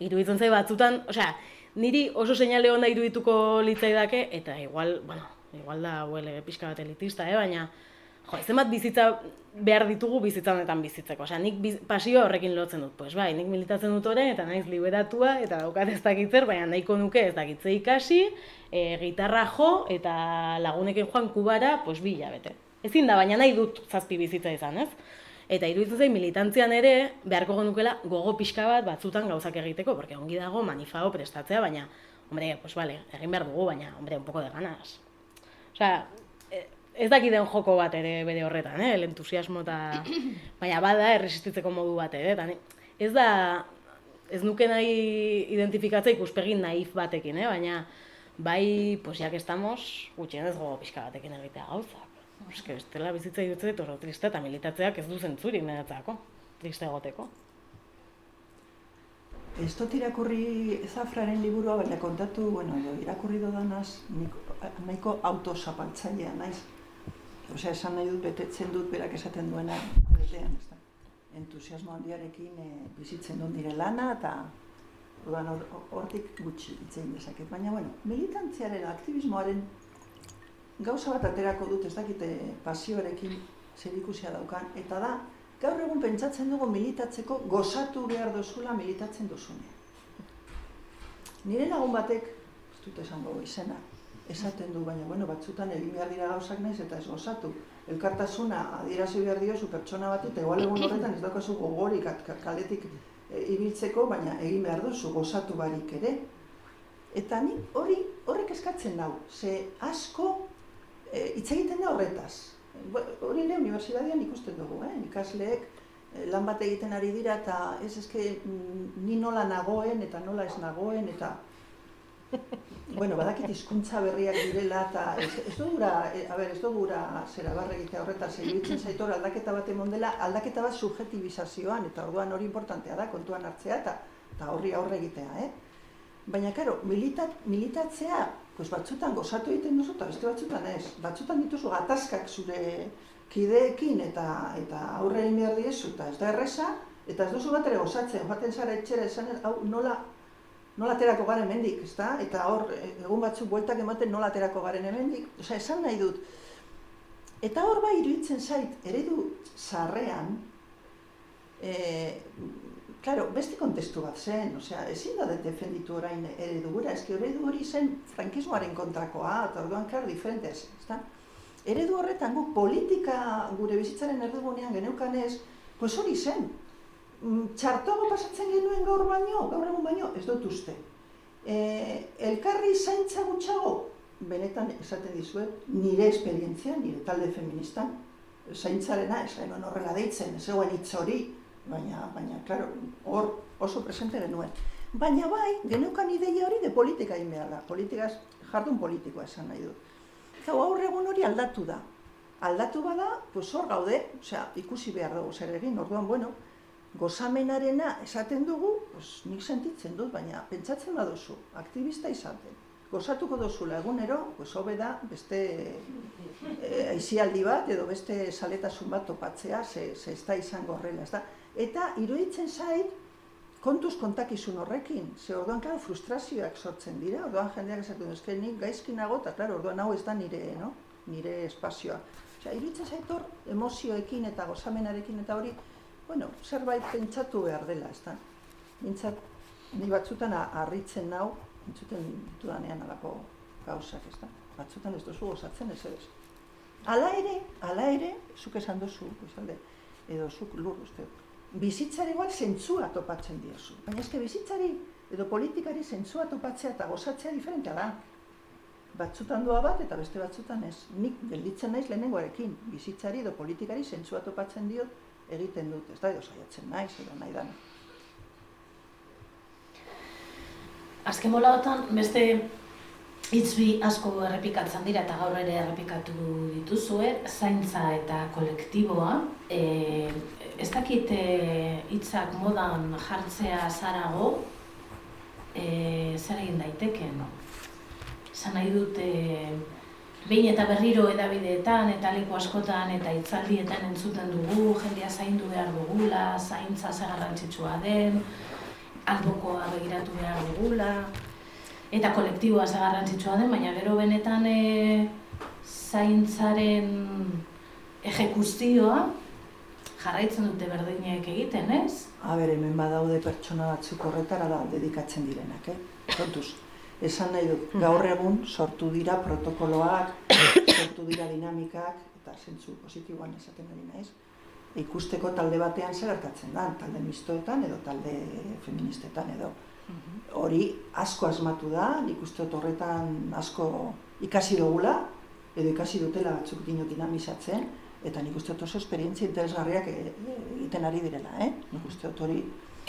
iruditzen zai batzutan, osea, niri oso seinale onda irudituko litzaidake, eta igual, bueno, igual da huele pixka bat elitista, eh? baina, jo, zenbat bizitza behar ditugu bizitza honetan bizitzeko. Osea, nik biz, pasio horrekin lotzen dut. Pues bai, nik militatzen dut orain eta naiz liberatua eta daukat ez dakitzer, baina nahiko nuke ez dakitze ikasi, e, gitarra jo eta lagunekin joan kubara, pues bi bete. Ezin da, baina nahi dut zazpi bizitza izan, ez? Eta iruditzen zain militantzian ere beharko genukela gogo pixka bat batzutan gauzak egiteko, porque ongi dago manifao prestatzea, baina, hombre, pues vale, egin behar dugu, baina, hombre, un poco de ganas. Osea, ez dakiten joko bat ere bere horretan, eh? el entusiasmo eta baina bada erresistitzeko modu bat ere, eta ez da ez nuke nahi identifikatzea ikuspegi naif batekin, eh? baina bai, pues ya que estamos, gutxien ez gogo pixka batekin egitea gauza. Eske, estela bizitza idutzen dut oso triste eta militatzeak ez du zentzurik niretzako, triste egoteko. Ez dut irakurri zafraren liburua, baina kontatu, bueno, irakurri dodanaz, nahiko autosapaltzailea naiz. Osea, esan nahi dut, betetzen dut, berak esaten duena, betean, ez da. Entusiasmo handiarekin e, bizitzen dut nire lana, eta orduan hortik or, gutxi itzein dezaket. Baina, bueno, militantziaren, aktivismoaren gauza bat aterako dut, ez dakite pasioarekin zer ikusia daukan, eta da, gaur egun pentsatzen dugu militatzeko gozatu behar duzula militatzen duzunean. Nire lagun batek, ez dut esango izena, esaten du, baina bueno, batzutan egin behar dira gauzak naiz eta ez gozatu. Elkartasuna adierazi behar diozu pertsona bat eta igual egun horretan ez daukazu gogorik kaletik e, ibiltzeko, baina egin behar duzu gozatu barik ere. Eta ni hori horrek eskatzen dau, ze asko e, hitz egiten da horretaz. Hori ere unibertsitatean ikusten dugu, eh? ikasleek e, lan bat egiten ari dira eta ez eske mm, ni nola nagoen eta nola ez nagoen eta bueno, badakit hizkuntza berriak direla eta ez, ez dugura, e, a ber, ez dugura zera barra egitea horretaz, iruditzen zaitor aldaketa bat emon dela, aldaketa bat subjetibizazioan, eta orduan hori importantea da, kontuan hartzea eta, eta horri aurre egitea, eh? Baina, karo, militat, militatzea, pues batzutan gozatu egiten duzu, eta beste batzutan ez, batzutan dituzu gatazkak zure kideekin eta eta aurre egin diezu, eta ez da erresa, eta ez duzu bat ere gozatzen, joaten zara etxera esan, hau nola nola aterako garen hemendik, ezta? Eta hor, egun batzuk bueltak ematen nola aterako garen hemendik. Osea, esan nahi dut. Eta hor bai iruditzen zait, eredu zarrean, e, Claro, beste kontestu bat zen, osea, ezin da defenditu orain eredu gura, eski eredu hori zen frankismoaren kontrakoa, eta orduan, klar, diferentez, ezta? Eredu horretan guk politika gure bizitzaren erdigunean geneukanez, pues hori zen. Mm, txartogo pasatzen genuen gaur baino, gaur egun baino, ez dut uste. E, elkarri zaintza gutxago, benetan esaten dizuet, nire esperientzia, nire talde feministan, zaintzarena, ez horrela deitzen, ez egoen hitz hori, baina, baina, claro, hor oso presente genuen. Baina bai, geneukan ideia hori de politika da, politikaz jardun politikoa esan nahi dut. Zau, aurre egun hori aldatu da. Aldatu bada, pues hor gaude, osea, ikusi behar dugu zer egin, orduan, bueno, gozamenarena esaten dugu, pues nik sentitzen dut, baina pentsatzen baduzu, aktivista izaten. Gozatuko duzula egunero, pues hobe da, beste e, bat, edo beste saletasun bat topatzea, ze, ze ez da izango horrela, ez da. Eta iruditzen zait, kontuz kontakizun horrekin, ze orduan, klaro, frustrazioak sortzen dira, orduan jendeak esaten duzke, nik gaizki nago, eta klaro, orduan hau ez da nire, no? nire espazioa. Osea, iruditzen zait hor, emozioekin eta gozamenarekin eta hori, bueno, zerbait pentsatu behar dela, ez da. Bintzat, ni batzutan harritzen nau, entzuten ditudanean alako gauzak, ez da. Batzutan ez duzu gozatzen ez ez. Hala ere, hala ere, zuk esan duzu, edo zuk lur uste, bizitzari igual zentzua topatzen diozu. Baina eske bizitzari edo politikari zentzua topatzea eta gozatzea diferentea da. Batzutan doa bat eta beste batzutan ez. Nik gelditzen naiz lehenengoarekin, bizitzari edo politikari zentzua topatzen diot egiten dut. Ez da edo saiatzen naiz edo nahi dan. Azken bolaotan, beste Itzbi asko errepikatzen dira eta gaur ere errepikatu dituzue, zaintza eta kolektiboa. E, ez dakit e, hitzak modan jartzea zarago, e, zer egin daiteke, no? Zan nahi dut, e, behin eta berriro edabideetan eta leku askotan eta hitzaldietan entzuten dugu, jendea zaindu behar dugula, zaintza ze garrantzitsua den, albokoa begiratu behar dugula, eta kolektiboa ze garrantzitsua den, baina gero benetan e, zaintzaren ejekuzioa jarraitzen dute berdinek egiten, ez? A ber, hemen badaude pertsona batzuk horretara da dedikatzen direnak, eh? Kontuz, esan nahi dut, mm. gaur egun sortu dira protokoloak, sortu dira dinamikak, eta zentzu positiboan esaten ari naiz, ikusteko talde batean zer gertatzen da, talde mistoetan edo talde feministetan edo. Hori asko asmatu da, nik uste horretan asko ikasi dugula, edo ikasi dutela batzuk dino dinamizatzen, eta nik uste oso esperientzia interesgarriak e, e, egiten ari direla, eh? Nik uste hori,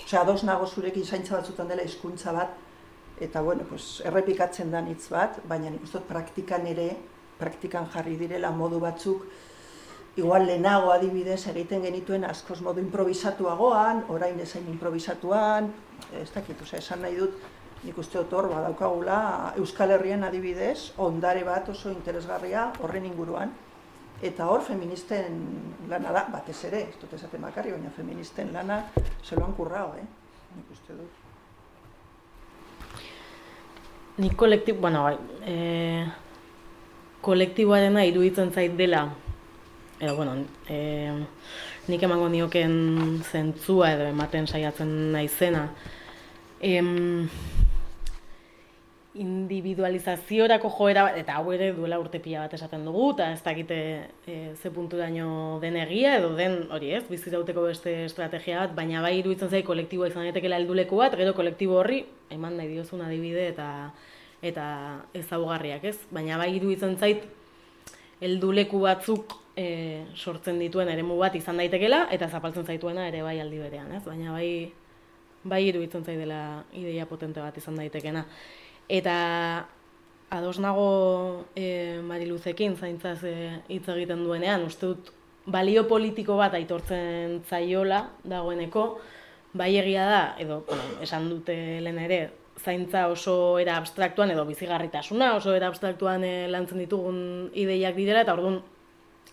osea, dos nago zurekin zaintza batzutan dela hizkuntza bat, eta bueno, pues, errepikatzen da hitz bat, baina nik uste praktikan ere, praktikan jarri direla modu batzuk, igual lehenago adibidez egiten genituen askoz modu improvisatuagoan, orain ezain improvisatuan, ez dakit, oza, esan nahi dut, nik uste dut hor badaukagula Euskal Herrian adibidez, ondare bat oso interesgarria horren inguruan, eta hor feministen lana da, batez ere, ez dut esaten bakarri, baina feministen lana zeloan kurrao, eh? nik uste dut. Nik kolektib, bueno, bai, e, kolektiboarena iruditzen zait dela, edo, bueno, e, nik emango nioken zentzua edo ematen saiatzen naizena. Em, individualizaziorako joera, eta hau ere duela urte pila bat esaten dugu, eta ez dakite e, ze puntu daño den egia, edo den, hori ez, bizirauteko beste estrategia bat, baina bai iruditzen zait kolektiboa izan daitekela helduleku bat, gero kolektibo horri, eman nahi diozun adibide eta eta ezaugarriak, ez? Baina bai iruditzen zait helduleku batzuk e, sortzen dituen eremu bat izan daitekela eta zapaltzen zaituena ere bai aldi berean, ez? Baina bai bai iruditzen zait dela ideia potente bat izan daitekena. Eta ados nago e, Mariluzekin zaintzaz e, hitz egiten duenean, uste dut balio politiko bat aitortzen zaiola dagoeneko, bai egia da, edo bueno, esan dute lehen ere, zaintza oso era abstraktuan edo bizigarritasuna oso era abstraktuan e, lantzen ditugun ideiak direla eta orduan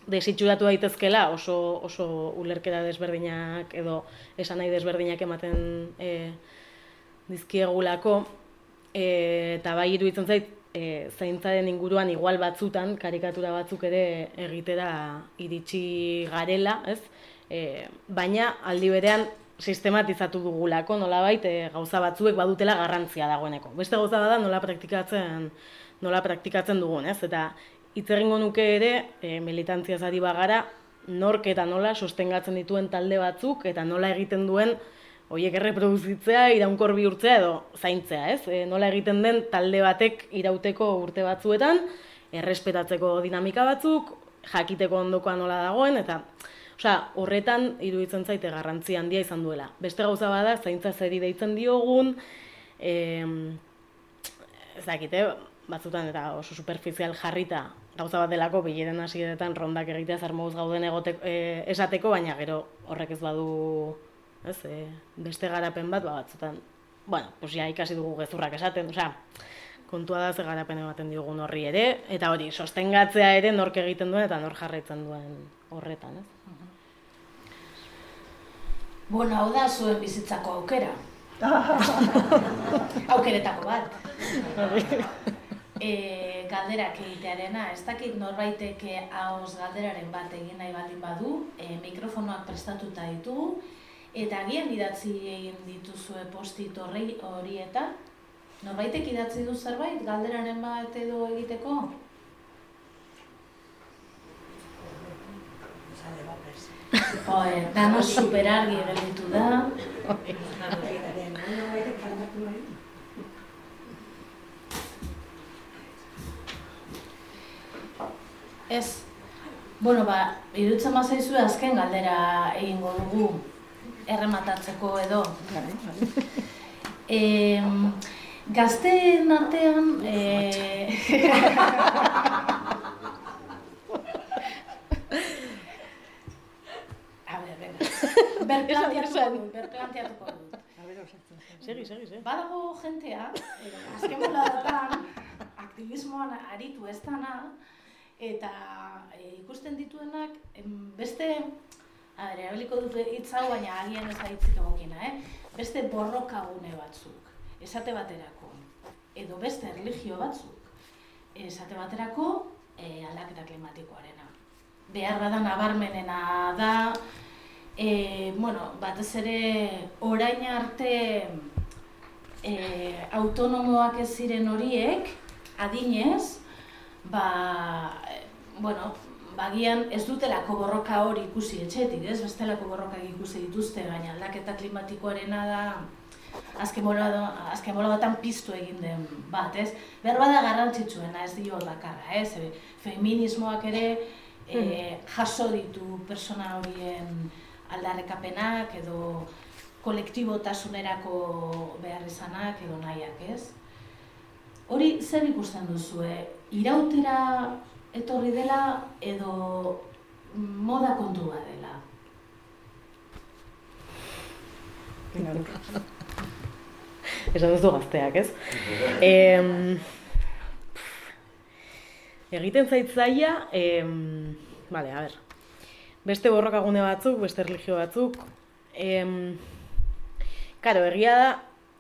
desitxuratu daitezkela oso, oso ulerkera desberdinak edo esan nahi desberdinak ematen e, dizkiegulako E, eta bai iruditzen zait, e, zaintzaren inguruan igual batzutan, karikatura batzuk ere egitera iritsi garela, ez? E, baina aldi berean sistematizatu dugulako nolabait e, gauza batzuek badutela garrantzia dagoeneko. Beste gauza da nola praktikatzen nola praktikatzen dugun, ez? Eta hitz egingo nuke ere e, militantzia ari bagara nork eta nola sostengatzen dituen talde batzuk eta nola egiten duen hoiek erreproduzitzea, iraunkor bihurtzea edo zaintzea, ez? E, nola egiten den talde batek irauteko urte batzuetan, errespetatzeko dinamika batzuk, jakiteko ondokoa nola dagoen, eta osea, horretan iruditzen zaite garrantzia handia izan duela. Beste gauza bada, zaintza zeri deitzen diogun, e, ez dakite, batzutan eta oso superficial jarrita gauza bat delako bileren hasieretan rondak egitea zer gauden egote, e, esateko, baina gero horrek ez badu ez, e, beste garapen bat, ba, batzutan, bueno, pues ja ikasi dugu gezurrak esaten, osea, kontua da ze garapen ematen diogun horri ere, eta hori, sostengatzea ere nork egiten duen eta nor jarraitzen duen horretan, ez? Bueno, hau da zuen bizitzako aukera. Aukeretako bat. e, galderak egitearena, ez dakit norbaitek hauz galderaren bat egin nahi baldin badu, e, mikrofonoak prestatuta ditugu, Eta agian idatzi egin dituzue postit horri horietan? Norbaitek idatzi du zerbait, galderaren bat edo egiteko? Oe, dano superargi gelditu da. Ez, bueno, ba, irutzen mazaizu azken galdera egingo dugu errematatzeko edo. E, gazteen artean... E... A ber, venga. Berplanteatuko dut, berplanteatuko dut. Segi, segi, segi. Badago jentea, eh, azken bolatan, aktivismoan aritu ez dana, eta e, ikusten dituenak beste A ber, erabiliko dut hitz hau, baina agian ez da hitzik egokina, eh? Beste borroka gune batzuk, esate baterako, edo beste erlijio batzuk, esate baterako e, aldaketa klimatikoarena. Behar bada nabarmenena da, e, bueno, batez ere orain arte e, autonomoak ez ziren horiek, adinez, ba, bueno, bagian ez dutelako borroka hori ikusi etxetik, ez? Bestelako borroka ikusi dituzte, baina aldaketa klimatikoarena da azken azken batan piztu egin den bat, ez? Berba da garrantzitsuena, ez dio bakarra, ez? feminismoak ere e, jaso ditu persona horien aldarrekapenak edo kolektibotasunerako behar izanak edo nahiak, ez? Hori zer ikusten duzue? Irautera etorri dela edo moda kontua dela. Esan duzu gazteak, ez? em, egiten zaitzaia, em, vale, a ber, beste borrokagune batzuk, beste religio batzuk, em, karo, egia da,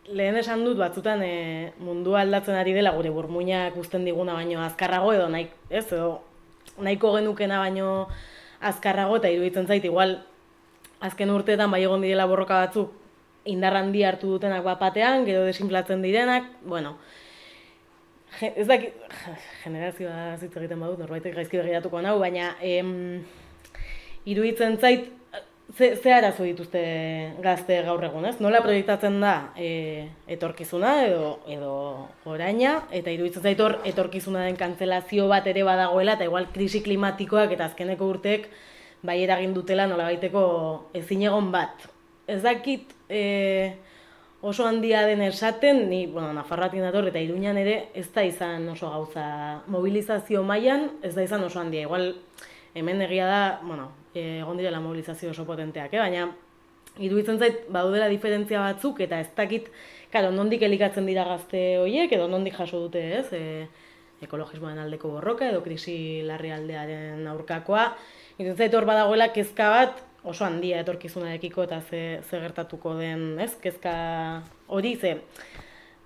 lehen esan dut batzutan e, mundua aldatzen ari dela gure burmuinak uzten diguna baino azkarrago edo nahi, ez, edo nahiko genukena baino azkarrago eta iruditzen zait igual azken urteetan bai egon direla borroka batzuk indar handi hartu dutenak bat batean, gero desinflatzen direnak, bueno, ez dakit, generazioa zitza egiten badut, norbaitek gaizki begiratuko nau, baina em, iruditzen zait ze, ze arazo dituzte gazte gaur egun, ez? Nola proiektatzen da e, etorkizuna edo edo oraina eta iruditzen zait hor etorkizuna den kantzelazio bat ere badagoela eta igual krisi klimatikoak eta azkeneko urteek bai eragin dutela nola baiteko ezin egon bat. Ez dakit e, oso handia den esaten, ni, bueno, Nafarroatik dator eta Iruñan ere ez da izan oso gauza mobilizazio mailan, ez da izan oso handia. Igual hemen egia da, bueno, egon direla mobilizazio oso potenteak, eh? baina iruditzen zait badudela diferentzia batzuk eta ez dakit, karo, nondik elikatzen dira gazte horiek edo nondik jaso dute, ez? E, ekologismoaren aldeko borroka edo krisi larri aldearen aurkakoa. Iruditzen zait hor badagoela kezka bat oso handia etorkizunarekiko eta ze, ze gertatuko den, ez? Kezka hori ze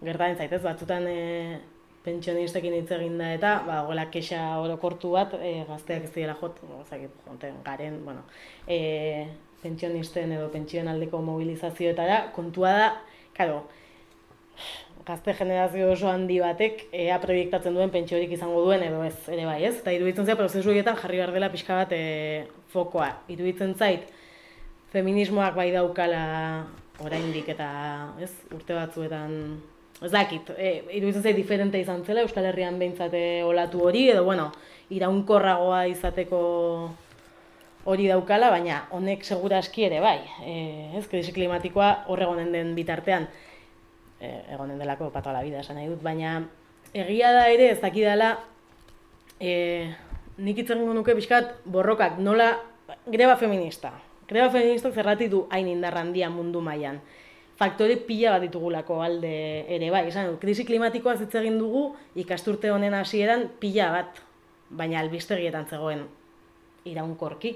gertatzen zaitez, batzutan e, pentsionistekin hitz egin da eta, ba, gola kexa orokortu bat, e, gazteak ez dira jot, ozakit, jonten, garen, bueno, e, pentsionisten edo pentsioen aldeko mobilizazioetara, kontua da, karo, gazte generazio oso handi batek ea proiektatzen duen pentsiorik izango duen edo ez, ere bai, ez? Eta iruditzen zait prozesu horietan jarri behar dela pixka bat e, fokoa. Iruditzen zait feminismoak bai daukala oraindik eta, ez, urte batzuetan ez dakit, e, iruditzen zait diferente izan zela Euskal Herrian behintzate olatu hori edo bueno, iraunkorragoa izateko hori daukala, baina honek seguraski ere bai, e, ez, krisi klimatikoa horregonen den bitartean e, egonen delako pato la vida esan nahi dut, baina egia da ere ez dakidala e, nik itzen nuke pixkat borrokak nola greba feminista. Greba feministak zerrati du hain indarrandia mundu mailan. Faktore pila bat ditugulako alde ere bai, esan dut, krisi klimatikoa hitz egin dugu ikasturte honen hasieran pila bat, baina albistegietan zegoen iraunkorki.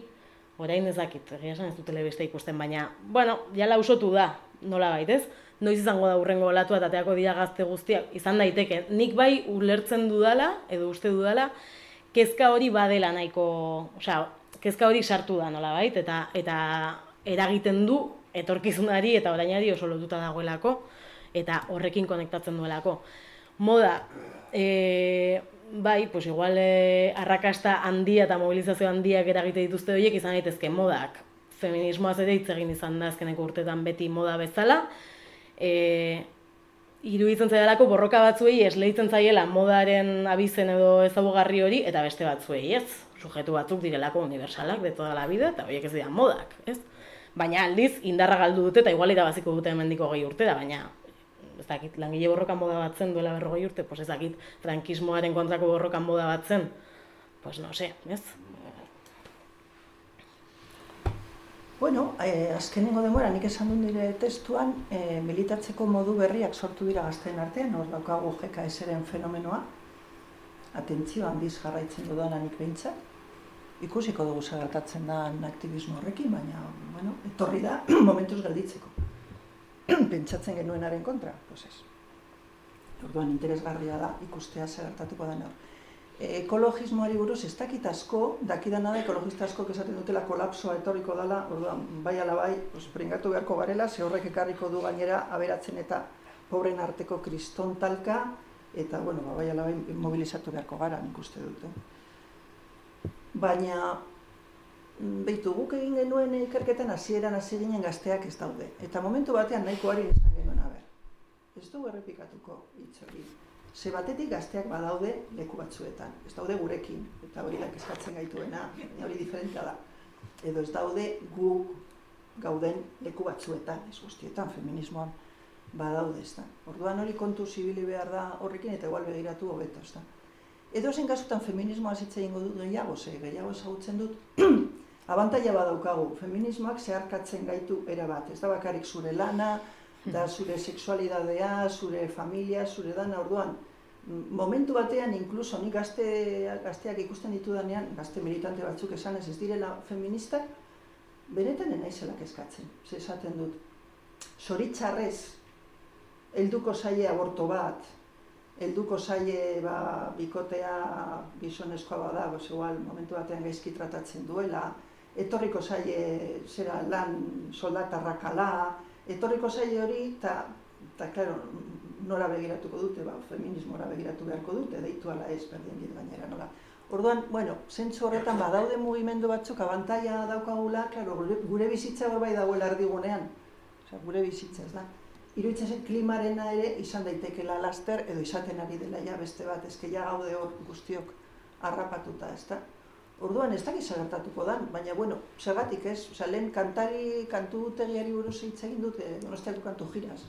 Orain ez dakit, egia esan ez du telebista ikusten, baina, bueno, jala usotu da, nola baitez noiz izango da urrengo olatu eta ateako dira gazte guztiak, izan daiteke. Nik bai ulertzen dudala, edo uste dudala, kezka hori badela nahiko, osea, kezka hori sartu da nola bait, eta, eta eragiten du etorkizunari eta orainari oso lotuta dagoelako, eta horrekin konektatzen duelako. Moda, e, bai, pues igual e, arrakasta handia eta mobilizazio handiak eragite dituzte horiek izan daitezke modak. Feminismoaz ere hitz egin izan da azkeneko urtetan beti moda bezala, e, iruditzen zaidalako borroka batzuei esleitzen zaiela modaren abizen edo ezagugarri hori eta beste batzuei, ez? Sujetu batzuk direlako universalak de toda la vida eta horiek ez dira modak, ez? Baina aldiz indarra galdu dute eta igual irabaziko dute hemendiko gehi urte da, baina ez dakit, langile borrokan moda batzen duela berrogei urte, pues ez dakit, frankismoaren kontrako borrokan moda batzen, pues no sé, ez? Bueno, eh, azkenengo denbora nik esan dut nire testuan, eh, militatzeko modu berriak sortu dira gazten artean, hor daukagu GKS-eren fenomenoa, atentzio handiz jarraitzen dudana nik behintzat. Ikusiko dugu zagartatzen da aktivismo horrekin, baina, bueno, etorri da momentuz gelditzeko. Pentsatzen genuenaren kontra, pues ez. Orduan interesgarria da ikustea zagartatuko da hor ekologismoari buruz ez dakit asko, dakidana da ekologista asko esaten dutela kolapsoa etorriko dela, orduan bai ala bai, pues pringatu beharko garela, ze horrek ekarriko du gainera aberatzen eta pobren arteko kriston talka eta bueno, ba, bai ala bai mobilizatu beharko gara, nik uste dute. Baina mm, Beitu, guk egin genuen ikerketan hasieran hasi ginen gazteak ez daude. Eta momentu batean nahikoari izan genuen, aber. Ez du errepikatuko hitz hori. Ze batetik gazteak badaude leku batzuetan, ez daude gurekin, eta hori da eskatzen gaituena, hori diferentea da. Edo ez daude gu gauden leku batzuetan, ez guztietan, feminismoan badaude, ez da. Orduan hori kontu zibili behar da horrekin eta igual begiratu hobeto, ez da. Edo zen kasutan feminismoa zitza ingo dut gehiago, ze gehiago ezagutzen dut, abantaila badaukagu, feminismoak zeharkatzen gaitu erabat, ez da bakarrik zure lana, da zure sexualidadea, zure familia, zure dana orduan. Momentu batean, inkluso nik gazte, gazteak ikusten ditudanean, gazte militante batzuk esan ez ez direla feministak, benetan enaizelak eskatzen, ze esaten dut. Zoritzarrez, helduko zaie aborto bat, helduko zaie ba, bikotea gizonezkoa bada, bos, igual, momentu batean gaizki tratatzen duela, etorriko zaie zera lan soldatarrakala, etorriko zaile hori, eta, eta, klaro, nora begiratuko dute, ba, feminismora begiratu beharko dute, deitu ala ez, berdin dit gainera, nola. Orduan, bueno, zentzu horretan badaude mugimendu batzuk abantaia daukagula, klaro, gure, bizitza hor bai dagoela erdigunean, Osea, gure bizitza ez da. Iruitzen zen klimarena ere izan daitekela laster edo izaten ari dela ja beste bat, ezke ja gaude hor guztiok harrapatuta, ez da. Orduan ez dakiz gertatuko dan, baina bueno, zergatik ez, Osea, lehen kantari, kantu tegiari buruz hitz egin dute, donostiako kantu jiraz.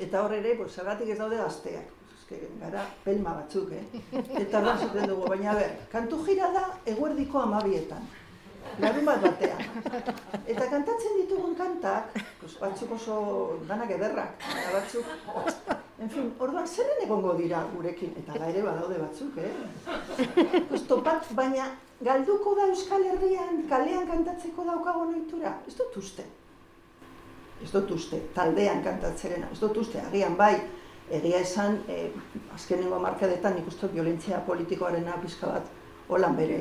Eta hor ere, pues, zergatik ez daude gazteak. Eske, gara, pelma batzuk, eh? Eta hor zaten dugu, baina ber, kantu jira da eguerdiko amabietan. Larun bat batean. Eta kantatzen ditugun kantak, pues, batzuk oso danak ederrak, batzuk, En fin, orduan zerren egongo dira gurekin, eta gaire badaude batzuk, eh? Pues, topat, baina galduko da Euskal Herrian kalean kantatzeko daukago noitura? Ez dut uste. Ez dut uste, taldean kantatzerena, ez dut uste, agian bai, egia esan, e, azkenengo markadetan nik violentzia politikoarena pizka bat holan bere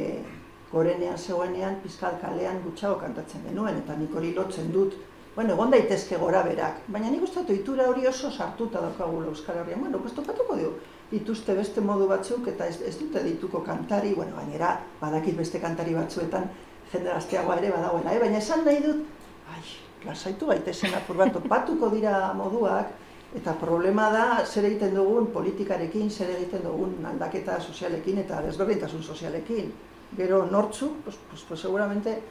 gorenean zegoenean, pizkal kalean gutxago kantatzen genuen, eta nik hori lotzen dut, bueno, egon daitezke gora berak, baina nik uste ohitura hori oso sartuta daukagula Euskal Herrian, bueno, pues topatuko dugu, dituzte beste modu batzuk, eta ez, ez dute dituko kantari, bueno, gainera, badakit beste kantari batzuetan, jende gazteagoa ere badagoela, eh? baina esan nahi dut, ai, lasaitu gaitezen apur bat, topatuko dira moduak, eta problema da zer egiten dugun politikarekin, zer egiten dugun aldaketa sozialekin eta desberdintasun sozialekin. Gero nortzu, pues, pues, pues seguramente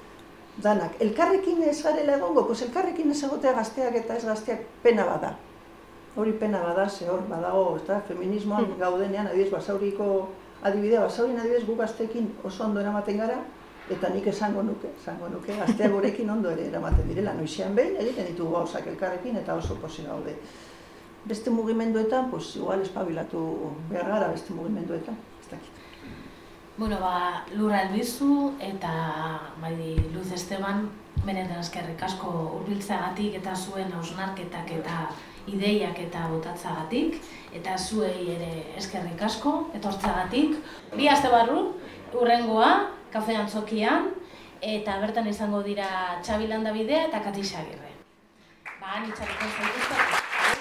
danak. Elkarrekin ez garela egongo, pues elkarrekin ez egotea gazteak eta ez gazteak pena bada. Hori pena bada, ze hor badago, eta feminismoan hmm. gaudenean, adibidez, basauriko adibidea, basaurin adibidez gu gazteekin oso ondo eramaten gara, eta nik esango nuke, esango nuke, gaztea gurekin ondo ere eramaten direla, noizean behin, egiten ditugu gauzak elkarrekin eta oso posi gaude. Beste mugimenduetan, pues, igual espabilatu behar gara beste mugimenduetan. Bueno, ba, lura elbizu eta bai, Luz Esteban, benetan eskerrik asko urbiltzeagatik eta zuen hausnarketak eta ideiak eta botatzagatik eta zuei ere eskerrik asko etortzagatik. Bi aste barru, urrengoa, kafe antzokian, eta bertan izango dira Txabi Landabidea eta Kati. Ba, nitxareko zaituzko.